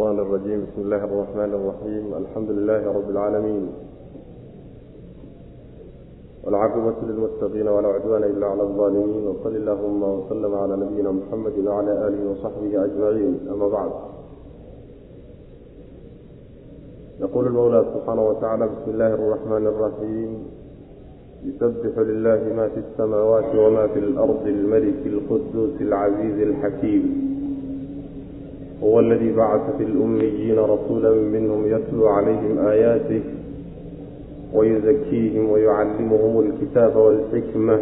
الشيطان الرجيم بسم الله الرحمن الرحيم الحمد لله رب العالمين والعاقبة للمتقين ولا عدوان إلا على الظالمين وصل اللهم وسلم على نبينا محمد وعلى آله وصحبه أجمعين أما بعد يقول المولى سبحانه وتعالى بسم الله الرحمن الرحيم يسبح لله ما في السماوات وما في الأرض الملك القدوس العزيز الحكيم هو الذي بعث في الأميين رسولا منهم يتلو عليهم آياته ويزكيهم ويعلمهم الكتاب والحكمة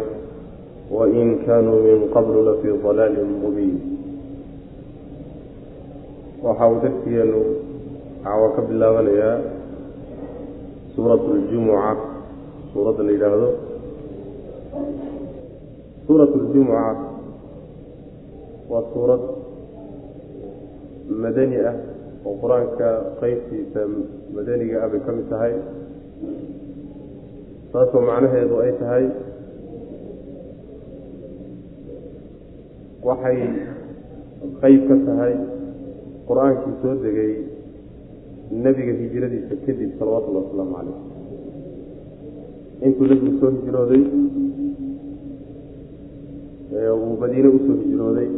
وإن كانوا من قبل لفي ضلال مبين waxaa uu darsigeenu caawa ka bilaabanayaa suurat اljumuca suuradda la yidhaahdo suurat اljumuca waa suurad madani ah oo qur'aanka qeybtiisa madaniga ah bay ka mid tahay saasoo macnaheedu ay tahay waxay qeyb ka tahay qur'aankii soo degay nebiga hijradiisa kadib salawatullahi wasalaamu calayh. Intuu nebigu soo hijrooday uu madiine u soo hijrooday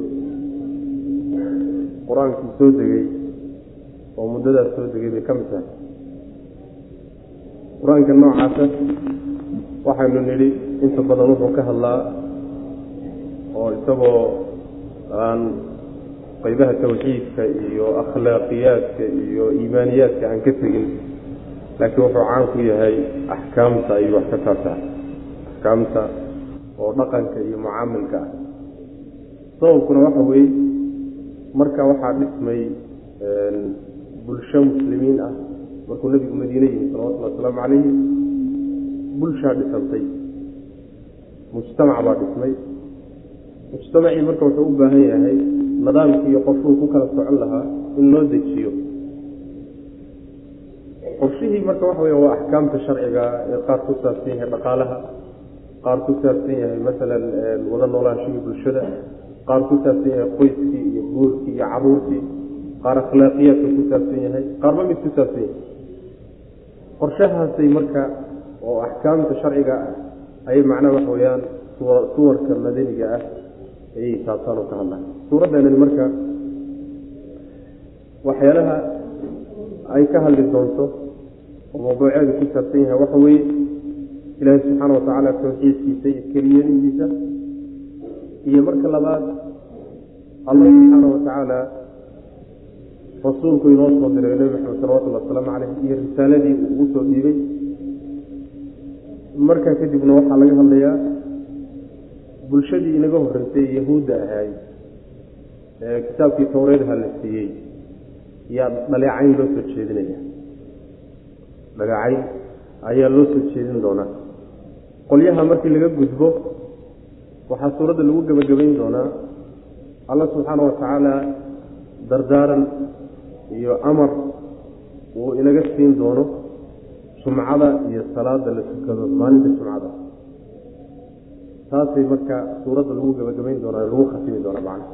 qur'aankii soo degay oo muddadaas soo degay bay ka mid tahay. Qur'aanka noocaasa waxaynu nidhi inta badan wuxuu ka hadlaa oo isagoo aan qaybaha tawxiidka iyo akhlaaqiyaadka iyo iimaaniyaadka aan ka tegin laakiin wuxuu caan ku yahay axkaamta ayuu wax ka taabtaa axkaamta oo dhaqanka iyo mucaamilka ah. Sababkuna waxa weeye marka waxaa dhismay bulsho muslimiin ah. Markuu nebigu madiine yimi salawatullhi wasalaamu calayhi bulshaa dhisantay. Mujtamac baa dhismay. Mujtamacii marka wuxuu u baahan yahay nidaamkii iyo qofkuu ku kala socon lahaa in loo dejiyo. Qorshihii marka waxa weya waa axkaamta sharciga ee qaar ku saabsan yahay dhaqaalaha qaar ku saabsan yahay masalan wada noolaanshihii bulshada qaar ku saabsan yahay qoyskii iyo guurkii iyo caruurtii qaar akhlaaqiyaadka ku saabsan yahay qaarba mid ku saabsan yahay qorshahaasay marka oo axkaamta sharciga ah ayay macnaha waxa weeyaan suwarka madaniga ah ayay saabtaan oo ka hadlaan. Suuraddanani marka waxyaalaha ay ka hadli doonto oo mawduuceedu ku saabsan yahay waxa weeye ilaahay subxaana watacaala tawxiidkiisa iyo keliyadiisa iyo marka labaad allah subxaana watacaala rasuulku inoo soo diray nebi maxamed salawatullhi wasalaamu caleyh iyo risaaladii uu ugu soo dhiibay. Markaa kadibna waxaa laga hadlayaa bulshadii inaga horreysay ee yahuudda ahaay ee kitaabkii towreedha la siiyey yaa dhaleecayn loo soo jeedinaya. Dhaleecayn ayaa loo soo jeedin doonaa. Qolyaha markii laga gudbo waxaa suuradda lagu gebagabayn doonaa allah subxaana watacaala dardaaran iyo amar uu inaga siin doono jumcada iyo salaada la tukado maalinta jumcada. Taasay marka suuradda lagu gebagabayn doonaa lagu khatimi doonaa macna.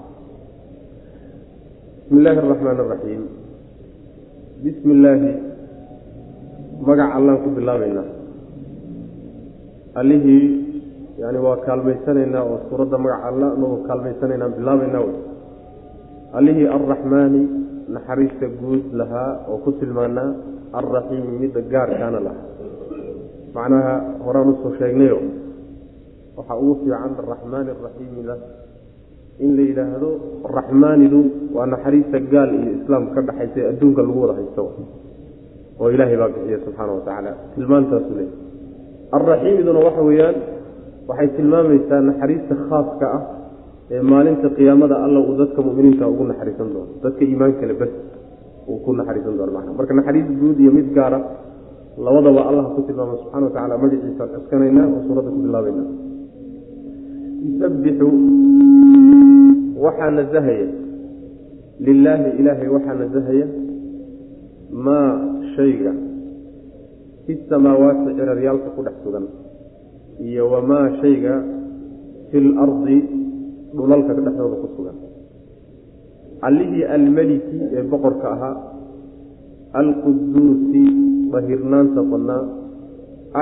Bismi illaahi araxmaan araxiim bismi illaahi magac allaan ku bilaabaynaa. Allihii yani waa kaalmaysanaynaa oo suuradda magac alla anagoo kaalmaysanaynaan bilaabaynaa wey. Allihii alraxmaani naxariista guud lahaa oo ku tilmaanaa alraxiimi midda gaarkaana lahaa. Macnaha horaan u soo sheegnayo waxaa ugu fiican araxmaani araxiimida in la yidhaahdo raxmaanidu waa naxariista gaal iyo islaam ka dhaxaysa ee adduunka lagu wada haysto. Oo ilaahay baa bixiya subxaana wa tacaala tilmaantaasu leey alraxiimiduna waxa weeyaan waxay tilmaamaysaa naxariista khaaska ah ee maalinta qiyaamada alla uu dadka muminiinta ugu naxariisan doono. Dadka iimaan kale bas uu ku naxariisan doono macna. Marka naxariis guud iyo mid gaara labadaba allah ku tilmaama subxana wa tacala magaciisaan cuskanaynaa oo suuradda ku bilaabayna yusabbixu waxaa nasahaya lilaahi ilaahay waxaa nasahaya maa shayga fi samaawaati ciraryaalka ku dhex sugan iyo wamaa shayga fi lardi dhulalka dhexdooda ku sugan. Allihii almeliki ee boqorka ahaa alquduusi dahirnaanta badnaa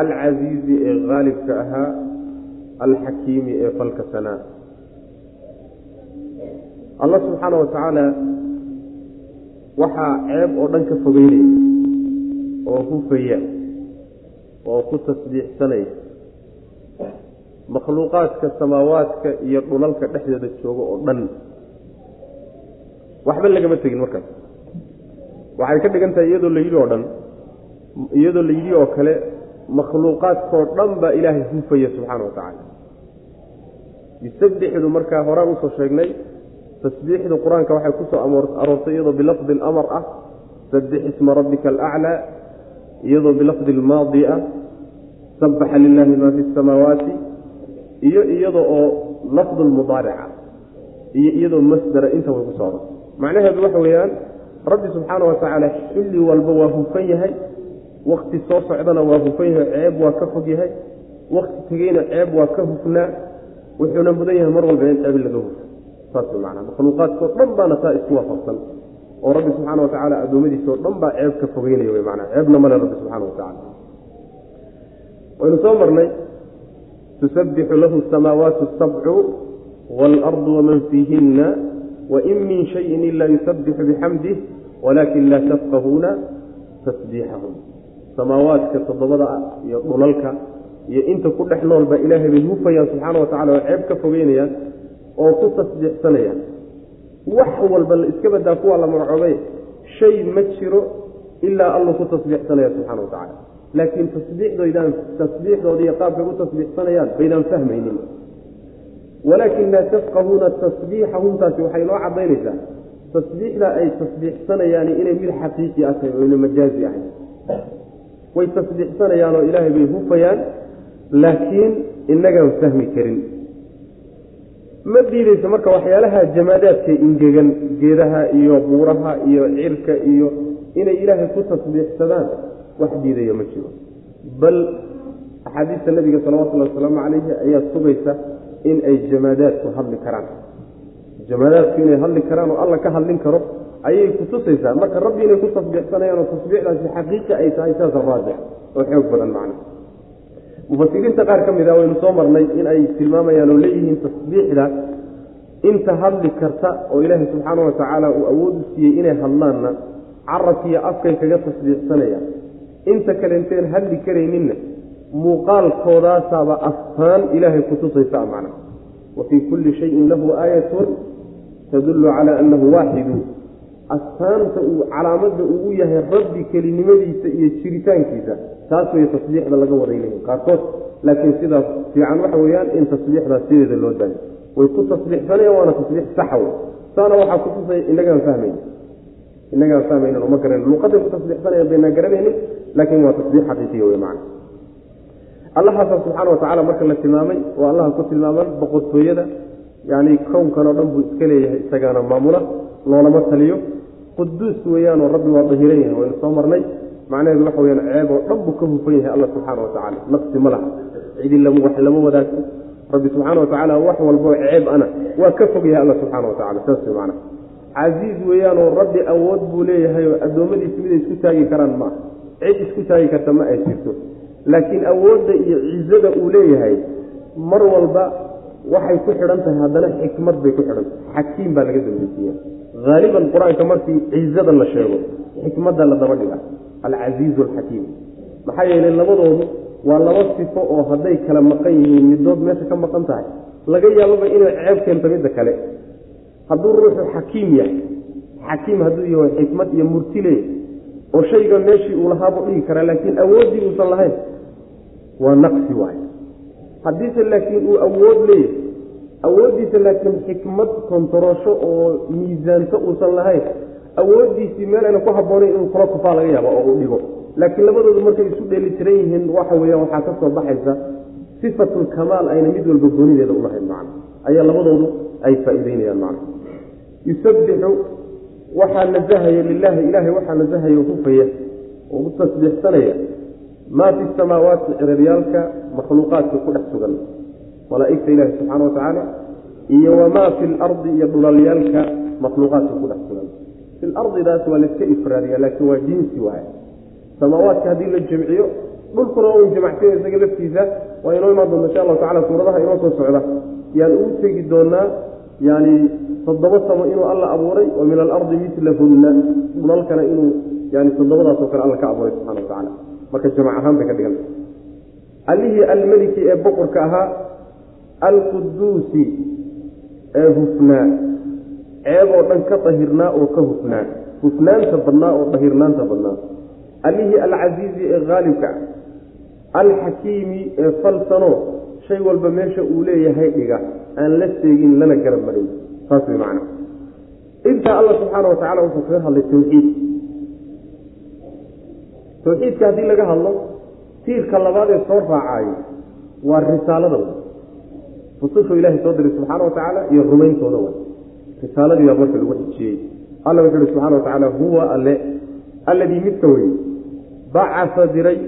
alcasiizi ee haalibka ahaa alxakiimi ee falka sanaa. Allah subxaana wa tacaala waxaa ceeb oo dhan ka fogeynaya oo hufaya oo ku tasbiixsanaya makhluuqaadka samaawaadka iyo dhulalka dhexdooda jooga oo dhan. Waxba lagama tegin markaas. Waxay ka dhigan tahay iyadoo la yidhi oo dhan iyadoo la yidhi oo kale makhluuqaadkao dhan baa ilaahay hufaya subxaana wa tacaala. Yusabbixdu markaa horaan u soo sheegnay tasbiixdu qur'aanka waxay ku soo aroortay iyadoo bilafdi alamar ah sabbix isma rabbika alaclaa iyadoo bilafdi almaadi ah sabbaxa lilaahi maa fi samaawaati iyo iyada oo lafdu lmudaarica iyo iyadoo masdara inta way ku soo arortay macnaheedu waxa weeyaan rabbi subxaana wa tacaala xilli walba waa hufan yahay wakti soo socdana waa hufan yahay ceeb waa ka fog yahay wakti tegeyna ceeb waa ka hufnaa wuxuuna mudan yahay mar walba in ceeb laga hufo. Saas way macnaa makhluuqaadkao dhan baana saa isku waafaqsan oo rabbi subxaana wa tacaala addoommadiisa oo dhan baa ceeb ka fogeynaya wey macnaa ceebna male rabbi subxaana wa tacala waynu soo marnay tusabbixu lahu asamaawaatu asabcu waalardu waman fiihinna wain min shayin ila yusabbixu bixamdih walaakin laa tafqahuuna tasbiixahum samaawaadka toddobada iyo dhulalka iyo inta ku dhex nool baa ilaahay bay hufayaan subxaana wa tacala oo ceeb ka fogeynayaan oo ku tasbiixsanayaan wax walba la iska badaa kuwaa la magacoobay shay ma jiro ilaa alluu ku tasbiixsanaya subxana wa tacala laakiin tasbiixdoydaan tasbiixdooda iyo qaabkay u tasbiixsanayaan baydaan fahmaynin. Walaakin laa tafqahuuna tasbiixahumtaasi waxay noo cadaynaysaa tasbiixda ay tasbiixsanayaani inay mid xaqiiqi ah tahay oyna majaazi ahayn way tasbiixsanayaan oo ilaahay bay hufayaan laakiin inagaan fahmi karin. Ma diideyso marka waxyaalaha jamaadaadka ingegan geedaha iyo buuraha iyo cirka iyo inay ilaahay ku tasbiixsadaan wax diidaya ma jiro. Bal axaadiista nabiga salawatullahi wasalaamu calayhi ayaa sugaysa in ay jamaadaadku hadli karaan. Jamaadaadku inay hadli karaan oo alla ka hadlin karo ayay kutusaysaa marka rabbi inay ku tasbiixsanayaan oo tasbiixdaasi xaqiiqa ay tahay saasa raajix oo xoog badan macna. Mufasiriinta qaar ka mid a waynu soo marnay in ay tilmaamayaan oo leeyihiin tasbiixda inta hadli karta oo ilaahay subxaana wa tacaala uu awood u siiyey inay hadlaanna carabkiiyo afkay kaga tasbiixsanayaan inta kalenteen hadli karayninna muuqaalkoodaasaaba astaan ilaahay kutusaysa macna. Wa fii kulli shayin lahu aayatun tadullu calaa annahu waaxidu astaanta uu calaamada uu yahay rabbi kelinimadiisa iyo jiritaankiisa taas way tasbiixda laga waday leeyihiin qaarkood. Laakiin sidaas fiican waxa weeyaan in tasbiixdaas sideeda loo daayo. Way ku tasbiixsanayaan waana tasbiix saxa wey saana waxaa kutusaya inagaan fahmayni inagaan fahmaynin oo ma garanin luuqaday ku tasbiixsanayaan baynaan garanaynin laakiin waa tasbiix xaqiiqiya wey macana allahaasa subxaana wa tacala marka la tilmaamay oo allaha ku tilmaaman boqortooyada yacni kownkan oo dhan buu iska leeyahay isagaana maamula loolama taliyo. Quduus weeyaanoo rabbi waa dahiran yahay waynu soo marnay. Macnaheedu waxa weyaan ceeb oo dhan buu ka hufan yahay alla subxaana wa tacala naqsi ma laha. Cidi wax lama wadaagto. Rabbi subxaana wa tacaala wax walboo ceeb ana waa ka fog yahay alla subxaana wa tacala saas macana casiiz weeyaanoo rabbi awood buu leeyahay oo addoommadiisi miday isku taagi karaan ma ah cid isku taagi karta ma ay jirto. Laakiin awoodda iyo cizada uu leeyahay mar walba waxay ku xidhan tahay haddana xikmad bay ku xidhan. Tahay xakiim baa laga dambaysiiya haaliban qur'aanka markii cizada la sheego xikmadda la daba dhiga. Alcasiizu alxakiim maxaa yeelay labadoodu waa laba sifo oo hadday kala maqan yihiin middood meesha ka maqan tahay. Laga yaababa inay ceeb keento midda kale. Hadduu ruuxu xakiim yahay xakiim hadduu yahay xikmad iyo murti leeyahy oo shayga meeshii uu lahaabuu dhigi karaa laakiin awooddii uusan lahayn waa naqsi waay haddiise laakiin uu awood leeyahay awooddiisa laakiin xikmad kontarosho oo miisaanto uusan lahayn awooddiisii meel ayna ku habboonayn inuu kula kufaa laga yaaba oo uu dhigo. Laakiin labadoodu markay isu dheeli tiran yihiin waxa weeyaan waxaa ka soo baxaysa sifatulkamaal ayna mid walba goonideeda u lahayn macna. Ayaa labadoodu ay faa'iideynayaan macna. Yusabbixu waxaa nasahaya lilaahi ilaahay waxaa nasahaya hufaya oo u tasbiixsanaya maa fi samaawaati ciraryaalka makhluuqaadka ku dhex sugan malaa'igta ilaahi subxaana wa tacaala iyo wamaa fi lardi iyo dhulalyaalka makhluuqaadka ku dhex sugan. Fi lardidaas waa layska ifraadiya laakiin waa jinsi waay samaawaadka haddii la jamciyo dhulkuna un jamacsiyo isaga laftiisa waa inoo imaan doonta insha allahu tacala suuradaha inoo soo socda. Yaan ugu tegi doonaa yani toddoba samo inuu alla abuuray wa min alardi milahunna dhulalkana inuu yani toddobadaasoo kale alla ka abuuray subxana wa tacala marka jamac ahaan bay ka dhiganta allihii almeliki ee boqorka ahaa alquduusi ee hufnaa ceeb oo dhan ka dahirnaa oo ka hufnaa hufnaanta badnaa oo dahirnaanta badnaa. Allihii alcasiizi ee haalibka alxakiimi ee falsano shay walba meesha uu leeyahay dhiga. Aan la seegin lana garab marin saas way macna intaa alla subxaana wa tacala wuxuu kaga hadlay tawxiid. Tawxiidka haddii laga hadlo tiirka labaad ee soo raacaayo waa risaalada rusushu ilaahay soo diray subxaana wa tacaala iyo rumayntooda wa risaaladii baa marka lagu xijiyey. Alla wuxu uhi subxana wa tacaala huwa alle alladii midka weye bacasa diray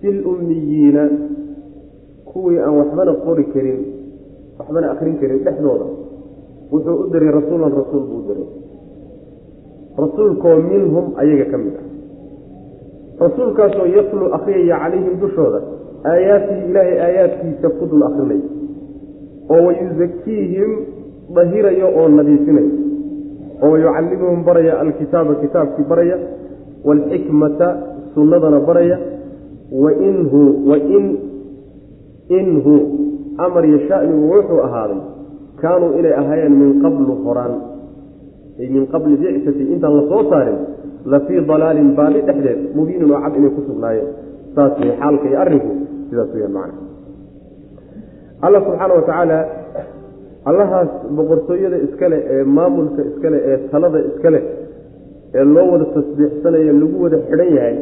fil ummiyiina. Kuwii aan waxbana qori karin waxbana akrin karin dhexdooda wuxuu u diray rasuulan rasuul buu diray. Rasuulkoo minhum ayaga ka mid ah. Rasuulkaasoo yatlu akriyaya calayhim dushooda aayaatihi ilaahay aayaadkiisa ku dul akrinay oo wayusakiihim dahiraya oo nadiifinaya oo wayucallimuhum baraya alkitaaba kitaabkii baraya waalxikmata sunnadana baraya wainhu wain inhu amar iyo shanigu wuxuu ahaaday kaanuu inay ahaayeen min qablu horaan. Ay min qabli bicsati intaan la soo saarin la fii dalaalin baali dhexdeed mubiinin oo cad inay ku sugnaayeen. Saas way xaalka iyo arrinku sidaas weyaan macna alla subxaana wa tacaala allahaas boqortooyada iskale ee maamulka iskale ee talada iskale ee loo wada tasbiixsanayo lagu wada xidhan yahay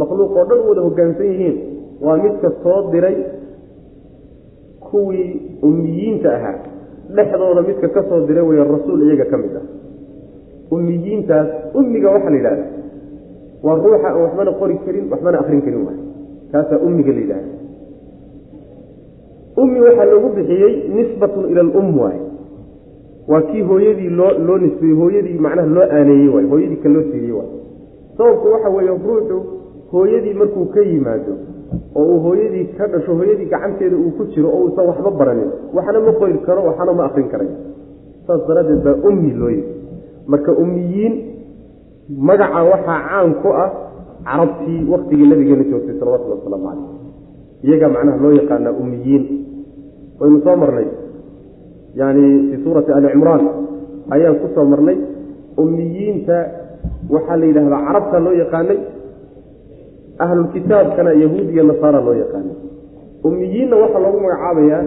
makhluuq oo dhan u wada hoggaansan yihiin waa midka soo diray kuwii ummiyiinta ahaa dhexdooda midka ka soo diray wey rasuul iyaga ka mid ah. Ummiyiintaas ummiga waxaa la yidhahda waa ruuxa aan waxbana qori karin waxbana akrin karin waay kaasaa ummiga la yidhahda ummi waxaa loogu bixiyey nisbatun ila alum waay waa kii hooyadii loo loo nisbeeyey hooyadii macnaha loo aaneeyey waay hooyadii ka loo siiyey waay sababku waxa weeye ruuxu hooyadii markuu ka yimaado oo uu hooyadii ka dhasho hooyadii gacanteeda uu ku jiro oo uusan waxba baranin. Waxna ma qori karo waxna ma akrin karay. Saas daraaddeed baa ummi loo yiri marka ummiyiin magaca waxaa caan ku ah carabtii waktigii nabigeena joogtay salawatulli wasalaamu caleyh iyagaa macnaha loo yaqaanaa ummiyiin. Waynu soo marnay. Yani fii suurati ali cimraan ayaan ku soo marnay. Ummiyiinta waxaa la yidhahdaa carabta loo yaqaanay ahlulkitaabkana yahuud iyo nasaara loo yaqaanay ummiyiinna waxaa loogu magacaabayaa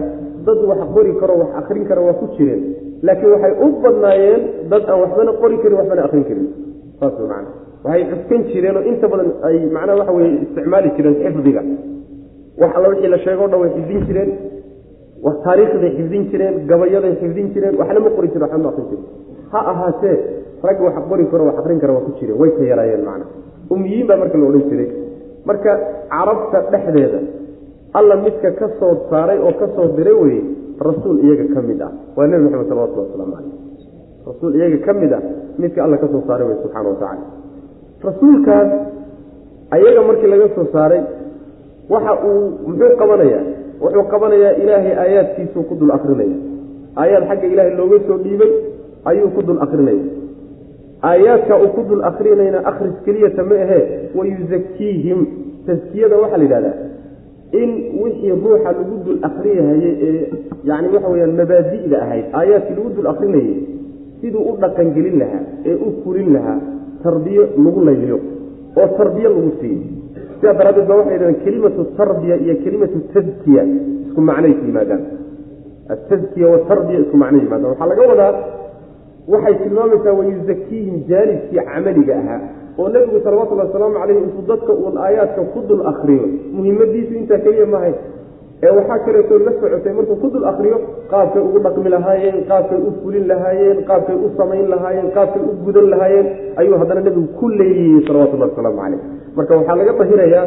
dad wax qori karo wax akrin kara waa ku jireen. Laakiin waxay u badnaayeen dad aan waxbana qori karin waxbana akrin karin. Saas macana waxay cuskan jireen oo inta badan ay macnaha waxa weye isticmaali jireen xifdiga. Wax alla wixii la sheego o dhan way xifdin jireen. Taariikhday xifdin jireen gabayaday xifdin jireen waxna ma qori jiren waxna ma akrin jiren ha ahaatee rag wax qori karo wax akrin kara waa ku jireen way ka yaraayeen macna. Ummiyiin baa marka la odhan jiray marka carabta dhexdeeda alla midka ka soo saaray oo ka soo diray weye rasuul iyaga ka mid ah. Waa nebi maxamed salawatulli wasalaamu caleyh rasuul iyaga ka mid ah midka alla ka soo saaray wey subxana wa tacala rasuulkaas ayaga markii laga soo saaray waxa uu muxuu qabanayaa? Wuxuu qabanayaa ilaahay aayaadkiisuu ku dul akrinaya. Aayaad xagga ilaahay looga soo dhiibay ayuu ku dul akrinaya aayaadka uu ku dul akrinayna akhris keliyata ma ahee wayusakiihim taskiyada waxaa la yidhahdaa in wixii ruuxa lagu dul akriyahayey ee yani waxa weyaan mabaadi'da ahayd aayaadkii lagu dul akrinayay siduu u dhaqangelin lahaa ee u fulin lahaa tarbiyo lagu layliyo oo tarbiyo lagu siiyo sidaa daraaddeed ba waxay yidhahdeen kelimatu tarbiya iyo kelimatu tadkiya isku macnay ku yimaadaan atadkiya watarbiya isku macnay yimaadaan waxaa laga wadaa waxay tilmaamaysaa wayusakiihim jaanibkii camaliga ahaa oo nebigu salawatullhi wasalaamu caleyh intuu dadka uun aayaadka ku dul akriyo muhimmadiisu intaa keliya mahay ee waxaa kaleetoo la socotay markuu ku dul akriyo qaabkay ugu dhaqmi lahaayeen qaabkay u fulin lahaayeen qaabkay u samayn lahaayeen qaabkay u gudan lahaayeen ayuu haddana nebigu ku leeyiyey salawatullahi wasalaamu caleyh marka waxaa laga bahirayaa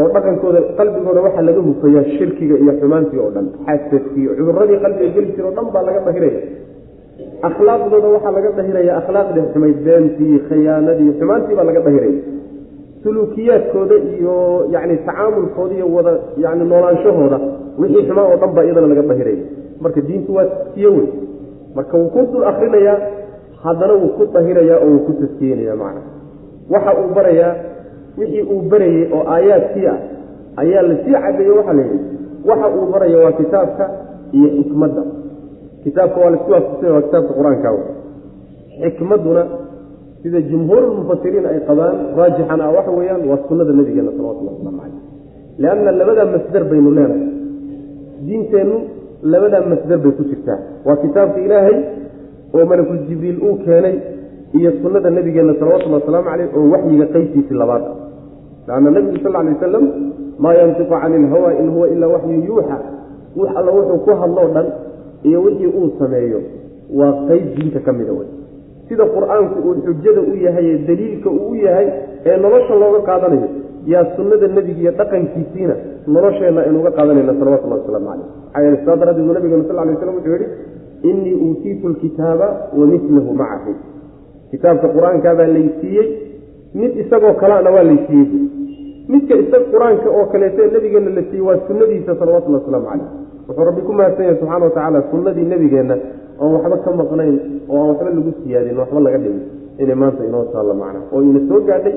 oo dhaqankooda qalbigooda waxaa laga hufayaa shirkiga iyo xumaantii oo dhan xasadkii cuduradii qalbiga geli jira o dhan baa laga bahiraya akhlaaqdooda waxaa laga dhahiraya akhlaaqdii xumayd beentii khiyaanadii xumaantii baa laga dhahiraya suluukiyaadkooda iyo yani tacaamulkooda iyo wada yani noolaanshahooda wixii xumaan oo dhan baa iyadana laga dahiraya marka diintu waa taskiye wey marka wuu ku dul akrinayaa haddana wuu ku dahirayaa oo wuu ku taskiyenaya macna. Waxa uu barayaa wixii uu barayey oo aayaadkii ah ayaa la sii cadeeye waxaa la yidhi waxa uu baraya waa kitaabka iyo xikmadda kitaabka waa la isku waafaqsanya waa kitaabka qur'aanka xikmadduna sida jumhuurulmufasiriin ay qabaan raajixan ah waxa weeyaan waa sunnada nabigeena salawatullah waslamu caleyh lianna labadaa masder baynu leenahay diinteennu labadaa masder bay ku jirtaa. Waa kitaabka ilaahay oo malakul jibriil uu keenay iyo sunnada nabigeena salawatullhi wasalaamu caleyh oo waxyiga qeybtiisii labaad. Ah nabigu sal alay wasalam maa yantiqu cani ilhawa in huwa ilaa waxyu yuuxa. Wax alla wuxuu ku hadloo dhan iyo wixii uu sameeyo waa qeyb diinta ka mida wey sida qur'aanku uu xujada u yahay ee daliilka uu u yahay ee nolosha looga qaadanayo yaa sunnada nebiga iyo dhaqankiisiina nolosheenna aynuuga qaadanayna salawatullahi wasalaamu caleyh yeele saa daraaddeed uu nabigena sal lay slam wuxuu yihi innii uutiitu lkitaaba wa milahu macahu. Kitaabka qur'aankaabaa laysiiyey mid isagoo kalena waa laysiiyey midka isag qur'aanka oo kaleeto nabigeena la siiyey waa sunnadiisa salawatullhi wasalaamu caleyh wuxuu rabbi ku mahadsan yahay subxana watacaala sunnadii nebigeenna oon waxba ka maqnayn oo aan waxba lagu siyaadin waxba laga dhimin inay maanta inoo taallo macna. Oo ina soo gaadhay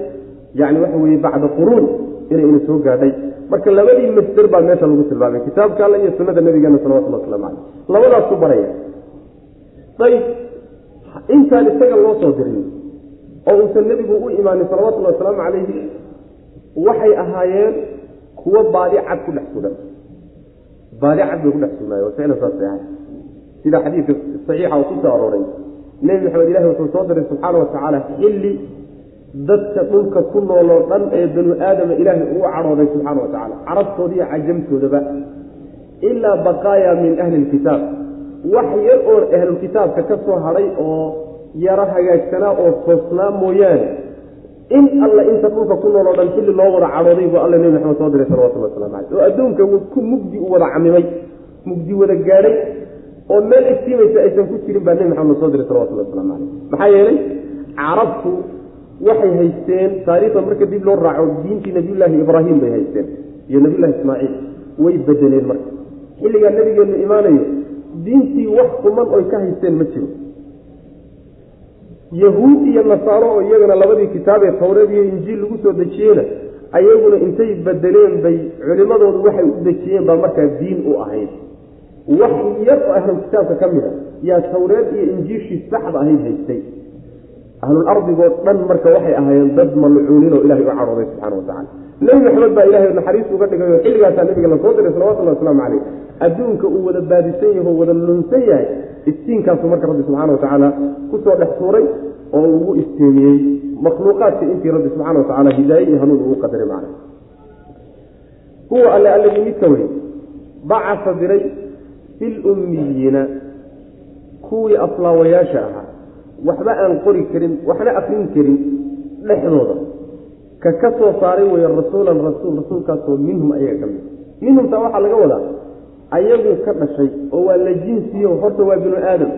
yani waxa weye bacda quruun inay ina soo gaadhay. Marka labadii masder baa meesha lagu tilmaamay kitaabka alle iyo sunnada nabigeena salawatullah waslamu caleyh labadaasku baraya. Ayb intaan isaga loo soo dirin oo uusan nebigu u imaanin salawatullahi wasalaamu calayhi waxay ahaayeen kuwo baadi cad ku dhex sugan baadi cad bay ku dhex sugnaaye ficlan saasay ahay sida xadiidka saxiixa uu ku soo arooray nebi maxamed ilahi wuxuu soo diray subxaana wa tacaala xilli dadka dhulka ku nooloo dhan ee banu aadama ilaahay ugu cadhooday subxaana wa tacala carabtooda iyo cajamtoodaba. Ilaa baqaaya min ahli lkitaab wax yar oo ahlulkitaabka ka soo hadhay oo yaro hagaagsanaa oo toosnaa mooyaane in alla inta dhulka ku nool oo dhan xilli loo wada cadhooday buu alla nebi maxamed soo diray salawatullah waslamu caleyh oo adduunka ku mugdi u wada camimay mugdi wada gaadhay oo meel iftiimaysa aysan ku jirin baa nebi maxamed soo diray salawatullah waslamu caleyh maxaa yeelay carabtu waxay haysteen taariikhda marka dib loo raaco diintii nabiyullaahi ibraahim bay haysteen iyo nabiyullahi ismaaciil. Way bedeleen marka. Xilligaa nabigeennu imaanayo diintii wax kuman oy ka haysteen ma jiro yahuud iyo nasaaro oo iyagana labadii kitaabee tawreed iyo injiil lagu soo dejiyeyna ayaguna intay bedeleen bay culimmadoodu waxay u dejiyeen baa markaa diin u ahayd. Wax yar oo ahlu kitaabka ka mid a yaa tawreed iyo injiishii saxda ahayd haystay. Ahlul ardigoo dhan marka waxay ahaayeen dad malcuunin oo ilahay u cadhooday subxana watacala nebi maxamed baa ilahay naxariis uga dhigay oo xilligaasaa nabiga la soo diray salawatullahi wasalaamu caleyh adduunka uu wada baadisan yaho wada lunsan yahay iftiinkaasu marka rabbi subxana watacaala ku soo dhex tuuray oo ugu isteemiyey makhluuqaadka intii rabbi subxana watacaala hidaaye iyo hanuun ugu qadaray macna huwa alle alladii midka wey bacasa diray filummiyiina kuwii aflaawayaasha ahaa. Waxba aan qori karin waxna akrin karin dhexdooda. Ka ka soo saaray weeye rasuulan rasuul rasuulkaasoo minhum ayaga ka mid. Minhumtaa waxaa laga wadaa ayagu ka dhashay oo waa la jinsiyo horta waa binu aadam.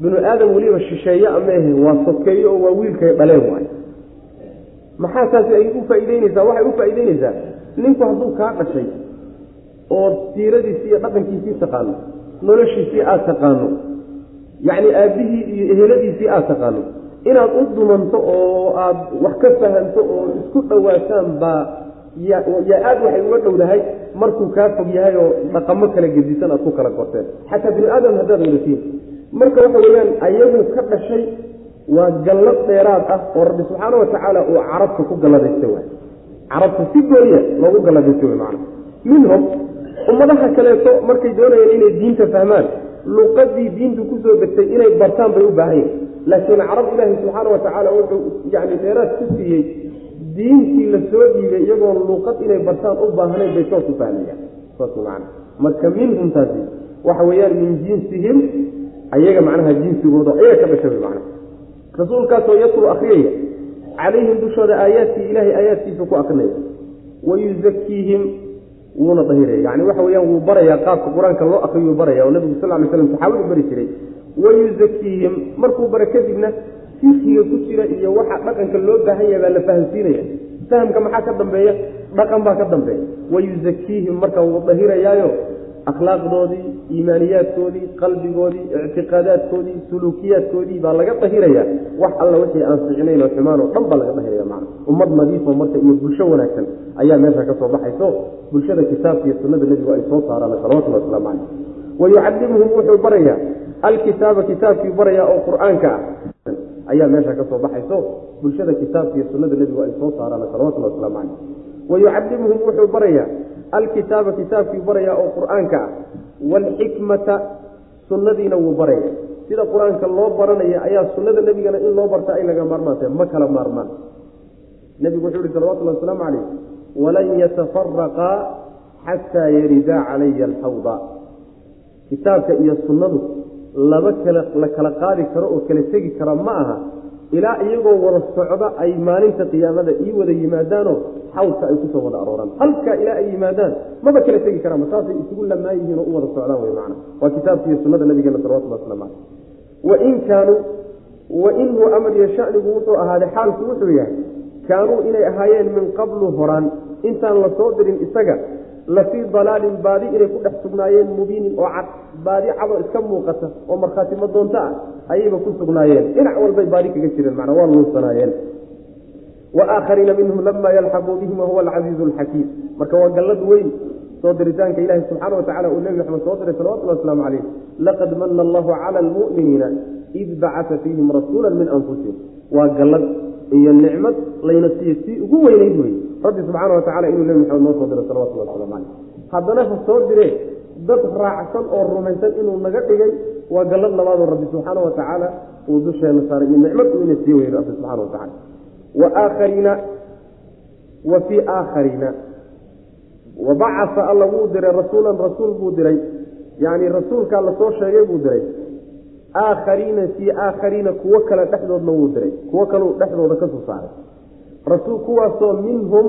Binu aadam weliba shisheeye ameehe waa sokeeyo oo waa wiilkay dhaleen waay. Maxaa taasi ay u faa'iideyneysaa waxay u faa'iideyneysaa ninku hadduu kaa dhashay oo siiradiisii iyo dhaqankiisii taqaano noloshiisii aada taqaano yacni aabbihii iyo eheladiisii aada taqaano inaad u dumanto oo aada wax ka fahanto oo isku dhowaataan baa yaa aada waxay uga dhowdahay markuu kaa fog yahay oo dhaqamo kala gedisan aad ku kala gorteen xataa bini aadam haddaad wadatiin marka waxa weeyaan ayagu ka dhashay waa gallad dheeraad ah oo rabbi subxaana watacaala uu carabta ku galladaysta waay. Carabta si gooya loogu galladaysta way macana minhum ummadaha kaleeto markay doonayeen inay diinta fahmaan luqadii diintu ku soo degtay inay bartaan bay u baahan yihiin laakiin carab ilaahi subxaana watacaala wuxuu yani dheeraad ku siiyey diintii la soo dhiibay iyagoon luuqad inay bartaan u baahnayn bay toos u fahmayaan saas man marka minhum taasi waxa weeyaan min jinsihim ayaga macnaha jinsigooda ayaga ka dhasha man rasuulkaasoo yatlu akriyaya calayhim dushooda aayaadkii ilahay aayaadkiisa ku akrinaya wayuzakiihim wuuna dahiraya. Yani waxa weyaan wuu barayaa qaabka qur'aanka loo akriyuu baraya oo nabigu sal lay slam saxaabadu bari jiray. Wayuzakiihim markuu bara kadibna fikiga ku jira iyo waxa dhaqanka loo baahan yahay baa la fahamsiinaya fahamka maxaa ka dambeeya? Dhaqan baa ka dambeeya. Wayuzakiihim marka wuu dahirayaayo akhlaaqdoodii iimaaniyaadkoodii qalbigoodii ictiqaadaadkoodii suluukiyaadkoodii baa laga dahiraya wax alla wixii aan ficnayn oo xumaan oo dhan baa laga dahiraya macna. Ummad nadiifo marka iyo bulsho wanaagsan ayaa meesha ka soo baxayso. Bulshada kitaabka iyo sunnada nebigu ay soo saaraan salawatullahi wasalaamu caleyh wayucallimuhum wuxuu barayaa alkitaaba kitaabkii barayaa oo qur'aanka ah ayaa meesha ka soo baxayso. Bulshada kitaabka iyo sunnada nebigu ay soo saaraan salawatullahi wasalaamu caleyh wayucallimuhum wuxuu barayaa alkitaaba kitaabkii barayaa oo qur'aanka ah. Waalxikmata sunnadiina wuu baraya sida qur'aanka loo baranaya ayaa sunnada nebigana in loo barta ay laga maarmaantay ma kala maarmaan. Nebigu wuxuu yihi salawatullahi wasalaamu caleyh walan yatafaraqaa xataa yaridaa calaya alxawda kitaabka iyo sunnadu laba kala la kala qaadi karo oo kala tegi kara ma aha. Ilaa iyagoo wada socda ay maalinta qiyaamada ii wada yimaadaanoo xawdka ay ku soo wada arooraan halkaa ilaa ay yimaadaan maba kala tegi karaan saasay isugu lamaan yihiin oo u wada socdaan wey macana waa kitaabka iyo sunnada nabigeena salawatullah waslamu caleyh wain kaanuu wainhu amar iyo shanigu wuxuu ahaaday xaalku wuxuu yahay kaanuu inay ahaayeen min qablu horaan. Intaan la soo dirin isaga la fii dalaalin baadi inay ku dhex sugnaayeen mubiinin oo cad baadi cadoo iska muuqata oo markhaatimo doonto ah ayayba ku sugnaayeen. Dhinac walbay baadi kaga jireen macnaa waa luunsanaayeen wa aakhariina minhum lama yalxaquu bihim wahuwa alcasiizu alxakiim marka waa gallad weyn soo diritaanka ilaahi subxaana watacala uu nebi maxamed soo diray salawatullahi waslamu caleyh laqad mana allahu cala almu'miniina id bacata fiihim rasuula min anfusihim. Waa gallad iyo nicmad layna siiye sii ugu weynayd wey rabbi subxaana watacala inuu nebi maxamed noo soo diray salawatullahi waslamu caleyh haddana ha soo diree dad raacsan oo rumaysan inuu naga dhigay waa gallad labaadoo rabbi subxaana watacaala uu dusheena saaray iyo nicmad uu ina siiye wey rabbi subxana watacala wa aakhariina wa fii aakhariina. Wa bacasa alla wuu diray rasuulan rasuul buu diray. Yacni rasuulkaa la soo sheegay buu diray. Aakhariina fii aakhariina kuwo kale dhexdoodna wuu diray. Kuwo kaleu dhexdooda ka soo saaray rasuul kuwaasoo minhum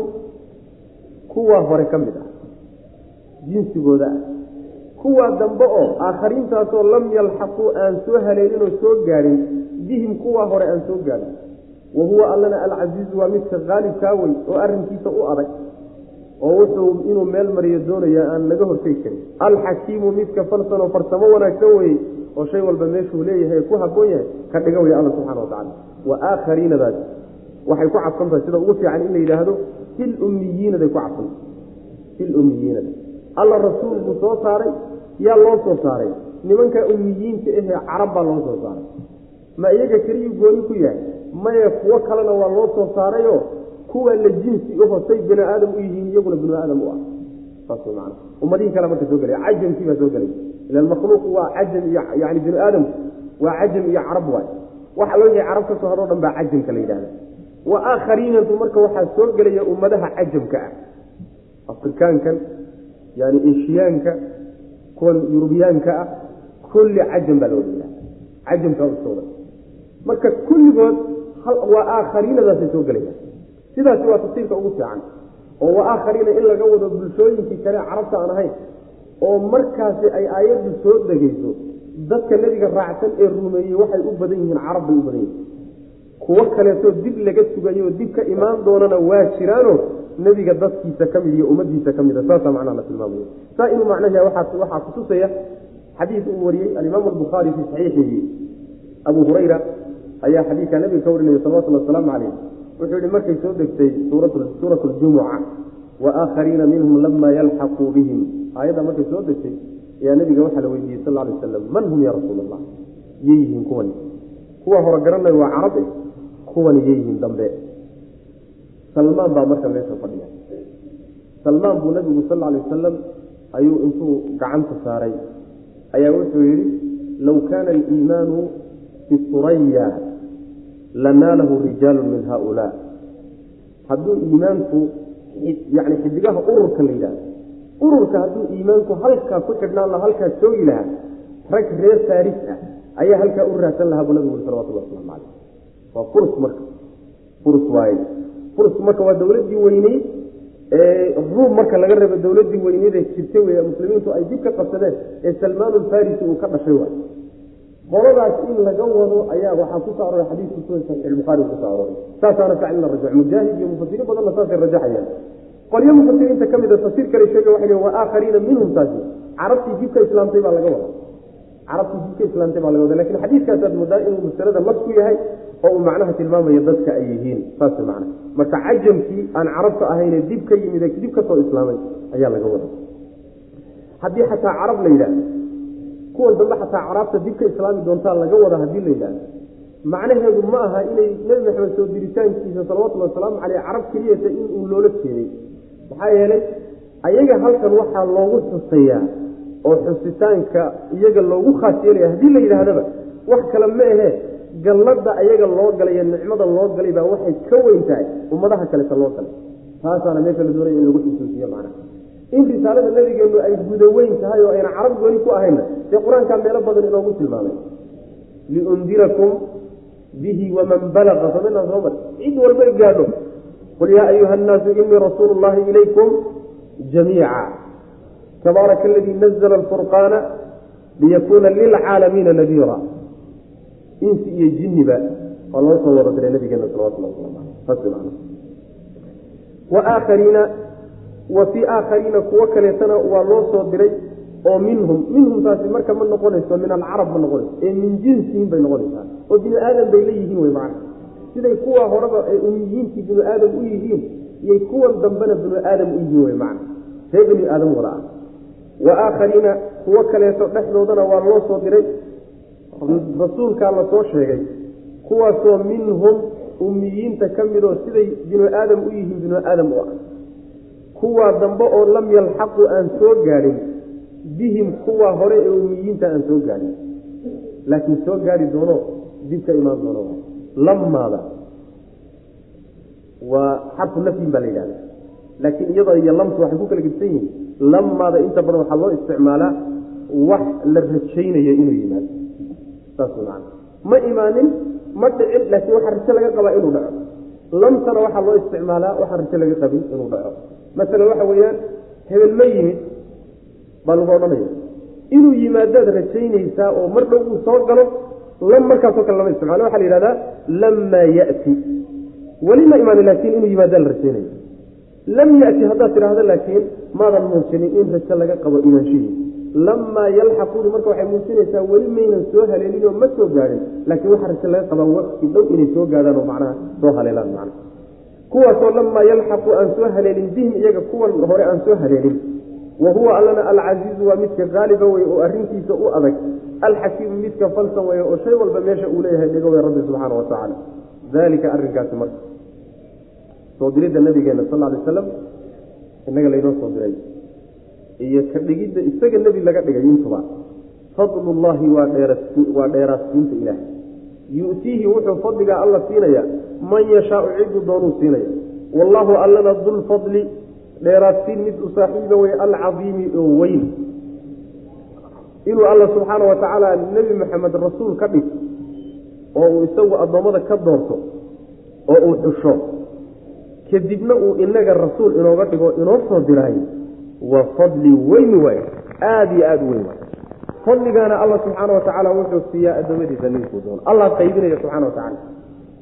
kuwa hore ka mid ah jinsigooda ah. Kuwa dambe oo aakhariintaasoo lam yalxaquu aan soo haleelinoo soo gaadhin bihim kuwa hore aan soo gaadhin wa huwa allana alcasiizu waa midka qaalibkaa wey oo arrinkiisa u adag oo wuxuu inuu meel mariyo doonaya aan naga hortegi karin. Alxakiimu midka falsanoo farsamo wanaagsan weye oo shay walba meeshuu leeyahay ku haboon yahay ka dhiga wey alla subxana watacala wa aakhariinadaas waxay ku cadsan tahay sida ugu fiican in la yidhaahdo fil ku cadsan fil alla rasuul buu soo saaray yaa loo soo saaray. Nimanka ummiyiinta ahee carab baa loo soo saaray. Ma iyaga keliyuu gooni ku yahay? Maye kuwo kalena waa loo soo saarayoo kuwa la jinsi aho say bini aadam u yihiin iyaguna binu aadam u ah. Saas man ummadihii kale marka soo gelaya. Cajamkii baa soo gelaya. Ila makhluuqu waa cajam iyo yani binu aadamku waa cajam iyo carab waay. Waxa yahay carab ka soo dhan baa cajamka la yidhahda wa aakhariinantu marka waxaa soo gelaya ummadaha cajamka ah. Afrikaankan yani eshiyaanka kuwan yurubiyaanka ah kulli cajam baa loola yidhahda cajamkaa usooda marka kulligood waa aakhariinadaasay soo gelaya sidaasi waa tafsiirka ugu fiican. Oo wa aakhariina in laga wado bulshooyinkii kale carabta aan ahayn oo markaasi ay aayaddu soo degeyso dadka nebiga raacsan ee rumeeyey waxay u badan yihiin carab bay u badan yihiin kuwo kaleetoo dib laga sugayo dib ka imaan doonana waa jiraano nebiga dadkiisa ka mid iyo ummadiisa ka mida saasaa macnaha la tilmaamaya. Saa inuu macnaha waxaa kutusaya xadiis uu wariyey alimaamu albukhaari fii saxiixihi. Abu hurayra ayaa xadiidka nabiga ka warinaya salawatullhi wasalaamu caleyh wuxuu yihi markay soo degtay suurat ljumuca wa aakhariina minhum lama yalxaquu bihim. Aayadda markay soo degtay ayaa nabiga waxaa la weydiiyey sal lay aslam man hum ya rasuul allah yay yihiin kuwani. Kuwa hore waa carabe kuwani yay yihiin dambe. Salmaan baa marka meesha fadhiya. Salmaan buu nabigu sal lay wasalam ayuu intuu gacanta saaray. Ayaa wuxuu yidhi low kaana aliimaanu fi suraya lanaalahu rijaalu min haulaa hadduu iimaanku yani xidigaha ururka la yidhahdo ururka hadduu iimaanku halkaa ku xidhnaan laha halkaa joogi lahaa rag reer faris ah ayaa halkaa u raadsan lahaa buu nabigu uri salawatullah waslamu caleyh waa furs marka. Furs waaye. Furs marka waa dowladdii weyney ruum marka laga reebo dowladdii weyneydee jirtay wey muslimiintu ay dib ka qabsadeen ee salmaan alfarisi uu ka dhashay waay qoladaas in laga wado ayaa waxaa ku soo aroray xadiisku sunan saxiixulbukhaari ku soo aroray saasaana ficil la rajax mujaahid iyo mufasiriin badanna saasay rajaxayaan. Qolyo mufasiriinta ka mid a tafsiir kale sheega waxay wa aakhariina minhum taasi. Carabtii dibka islaamtay baa laga wada carabtii dibka islaamtay baa laga wada laakiin xadiiskaasaad moodaa inuu masalada nas ku yahay oo uu macnaha tilmaamayo dadka ay yihiin saas macna marka cajamkii aan carabta ahayne dib ka yimid dib ka soo islaamay ayaa laga wada haddii xataa carab la yidhaah kuwan dambe xataa caraabta dib ka islaami doontaa laga wada haddii la yidhaah macnaheedu ma aha inay nebi maxamed soo diritaankiisa salawatullhi wasalaamu caleyh carab keliyata in uu loola jeeday. Maxaa yeelay ayaga halkan waxaa loogu xusayaa oo xusitaanka iyaga loogu khaas yeelaya haddii la yidhaahdaba wax kale ma ahe galladda ayaga loo galay nicmada loo galay baa waxay ka weyn tahay ummadaha kaleta loo galay. Taasaana meesha la doonaya in lagu xusuusiyo macnaha in risaalada nabigeennu ay guda weyn tahay oo ayna carab gooni ku ahayna dee qur'aankaa meelo badan inoogu tilmaamay. Liundirakum bihi waman balaqa sominaa soo mar cid walba gaadho. Qul yaa ayuha annaasu inii rasuulu llahi ilaykum jamiica. Tabaaraka aladii nazla alfurqaana liyakuuna lilcaalamiina nadiira insi iyo jinniba waa loo soo wada diray nabigeena salawatullah waslamu aleyh wa aakhariina wa fii aakhariina kuwo kaleetana waa loo soo diray oo minhum minhum taasi marka ma noqonayso min alcarab ma noqonayso ee min jinsihim bay noqonaysaa. Oo bini aadam bay la yihiin wey macana siday kuwa horeba ay umiyiintii binu aadam u yihiin iyay kuwan dambena binu aadam u yihiin wey macana ree bini aadam wada ah wa aakhariina kuwo kaleeto dhexdoodana waa loo soo diray rasuulkaa la soo sheegay kuwaasoo minhum umiyiinta ka midoo siday binu aadam u yihiin binu aadam u ah. Kuwaa dambe oo lam yalxaqu aan soo gaadhin bihim kuwa hore ee umiyiinta aan soo gaadhin. Laakiin soo gaadhi doono dib ka imaan doono. Lamaada waa xarfu nafyin baa la yidhahda laakiin iyadoo iyo lamtu waxay ku kala gedsan yihiin lamaada inta badan waxaa loo isticmaalaa wax la rajaynayo inuu yimaado saas man ma imaanin ma dhicin laakiin waxaa rajo laga qabaa inuu dhaco. Lamtana waxaa loo isticmaalaa waxaan rajo laga qabin inuu dhaco. Masalan waxa weeyaan hebel ma yimid baa lagu odhanaya inuu yimaadaad rajaynaysaa oo mar dhow uu soo galo lam markaasoo kale lama isticmaalo. Waxa la yihahdaa lamaa yati. Weli ma imaanin laakiin inuu yimaadaa la rajaynaya lam yati haddaad tidhaahdo laakiin maadan muujinin in rajo laga qabo imaanshihii lamaa yalxaquuni marka waxay muujinaysaa weli maynan soo haleelinoo ma soo gaadhin laakiin waxaa rajo laga qabaa waqti dhow inay soo gaadhaan oo macnaha soo haleelaan macna kuwaasoo lamaa yalxaqu aan soo haleelin bihim iyaga kuwan hore aan soo haleelin. Wa huwa allana alcasiizu waa midka qaaliba wey oo arrintiisa u adag. Alxakiimu midka falsan wey oo shay walba meesha uu leeyahay dhigo wey rabbi subxaana wa tacaala daalika arrinkaasi marka. Soo diridda nabigeena sal ly aslam innaga laynoo soo diray iyo ka dhigidda isaga nebi laga dhigay intuba fadlullaahi waa dheeraadsiinta ilaahay. Yu'tiihi wuxuu fadligaa alla siinaya man yashaau ciduu doonuu siinaya wallaahu allana dulfadli dheeraadsiin mid u saaxiiba wey alcadiimi oo weyn. Inuu alla subxaana wa tacaala nebi maxamed rasuul ka dhig oo uu isagu addoommada ka doorto oo uu xusho. Kadibna uu inaga rasuul inooga dhigo inoo soo diraayo waa fadli weyn waay. Aada iyo aada u weyn waay. Fadligaana alla subxaana wa tacaala wuxuu siiyaa addoommadiisa ninkuu doono allah qaybinaya subxana wa tacaala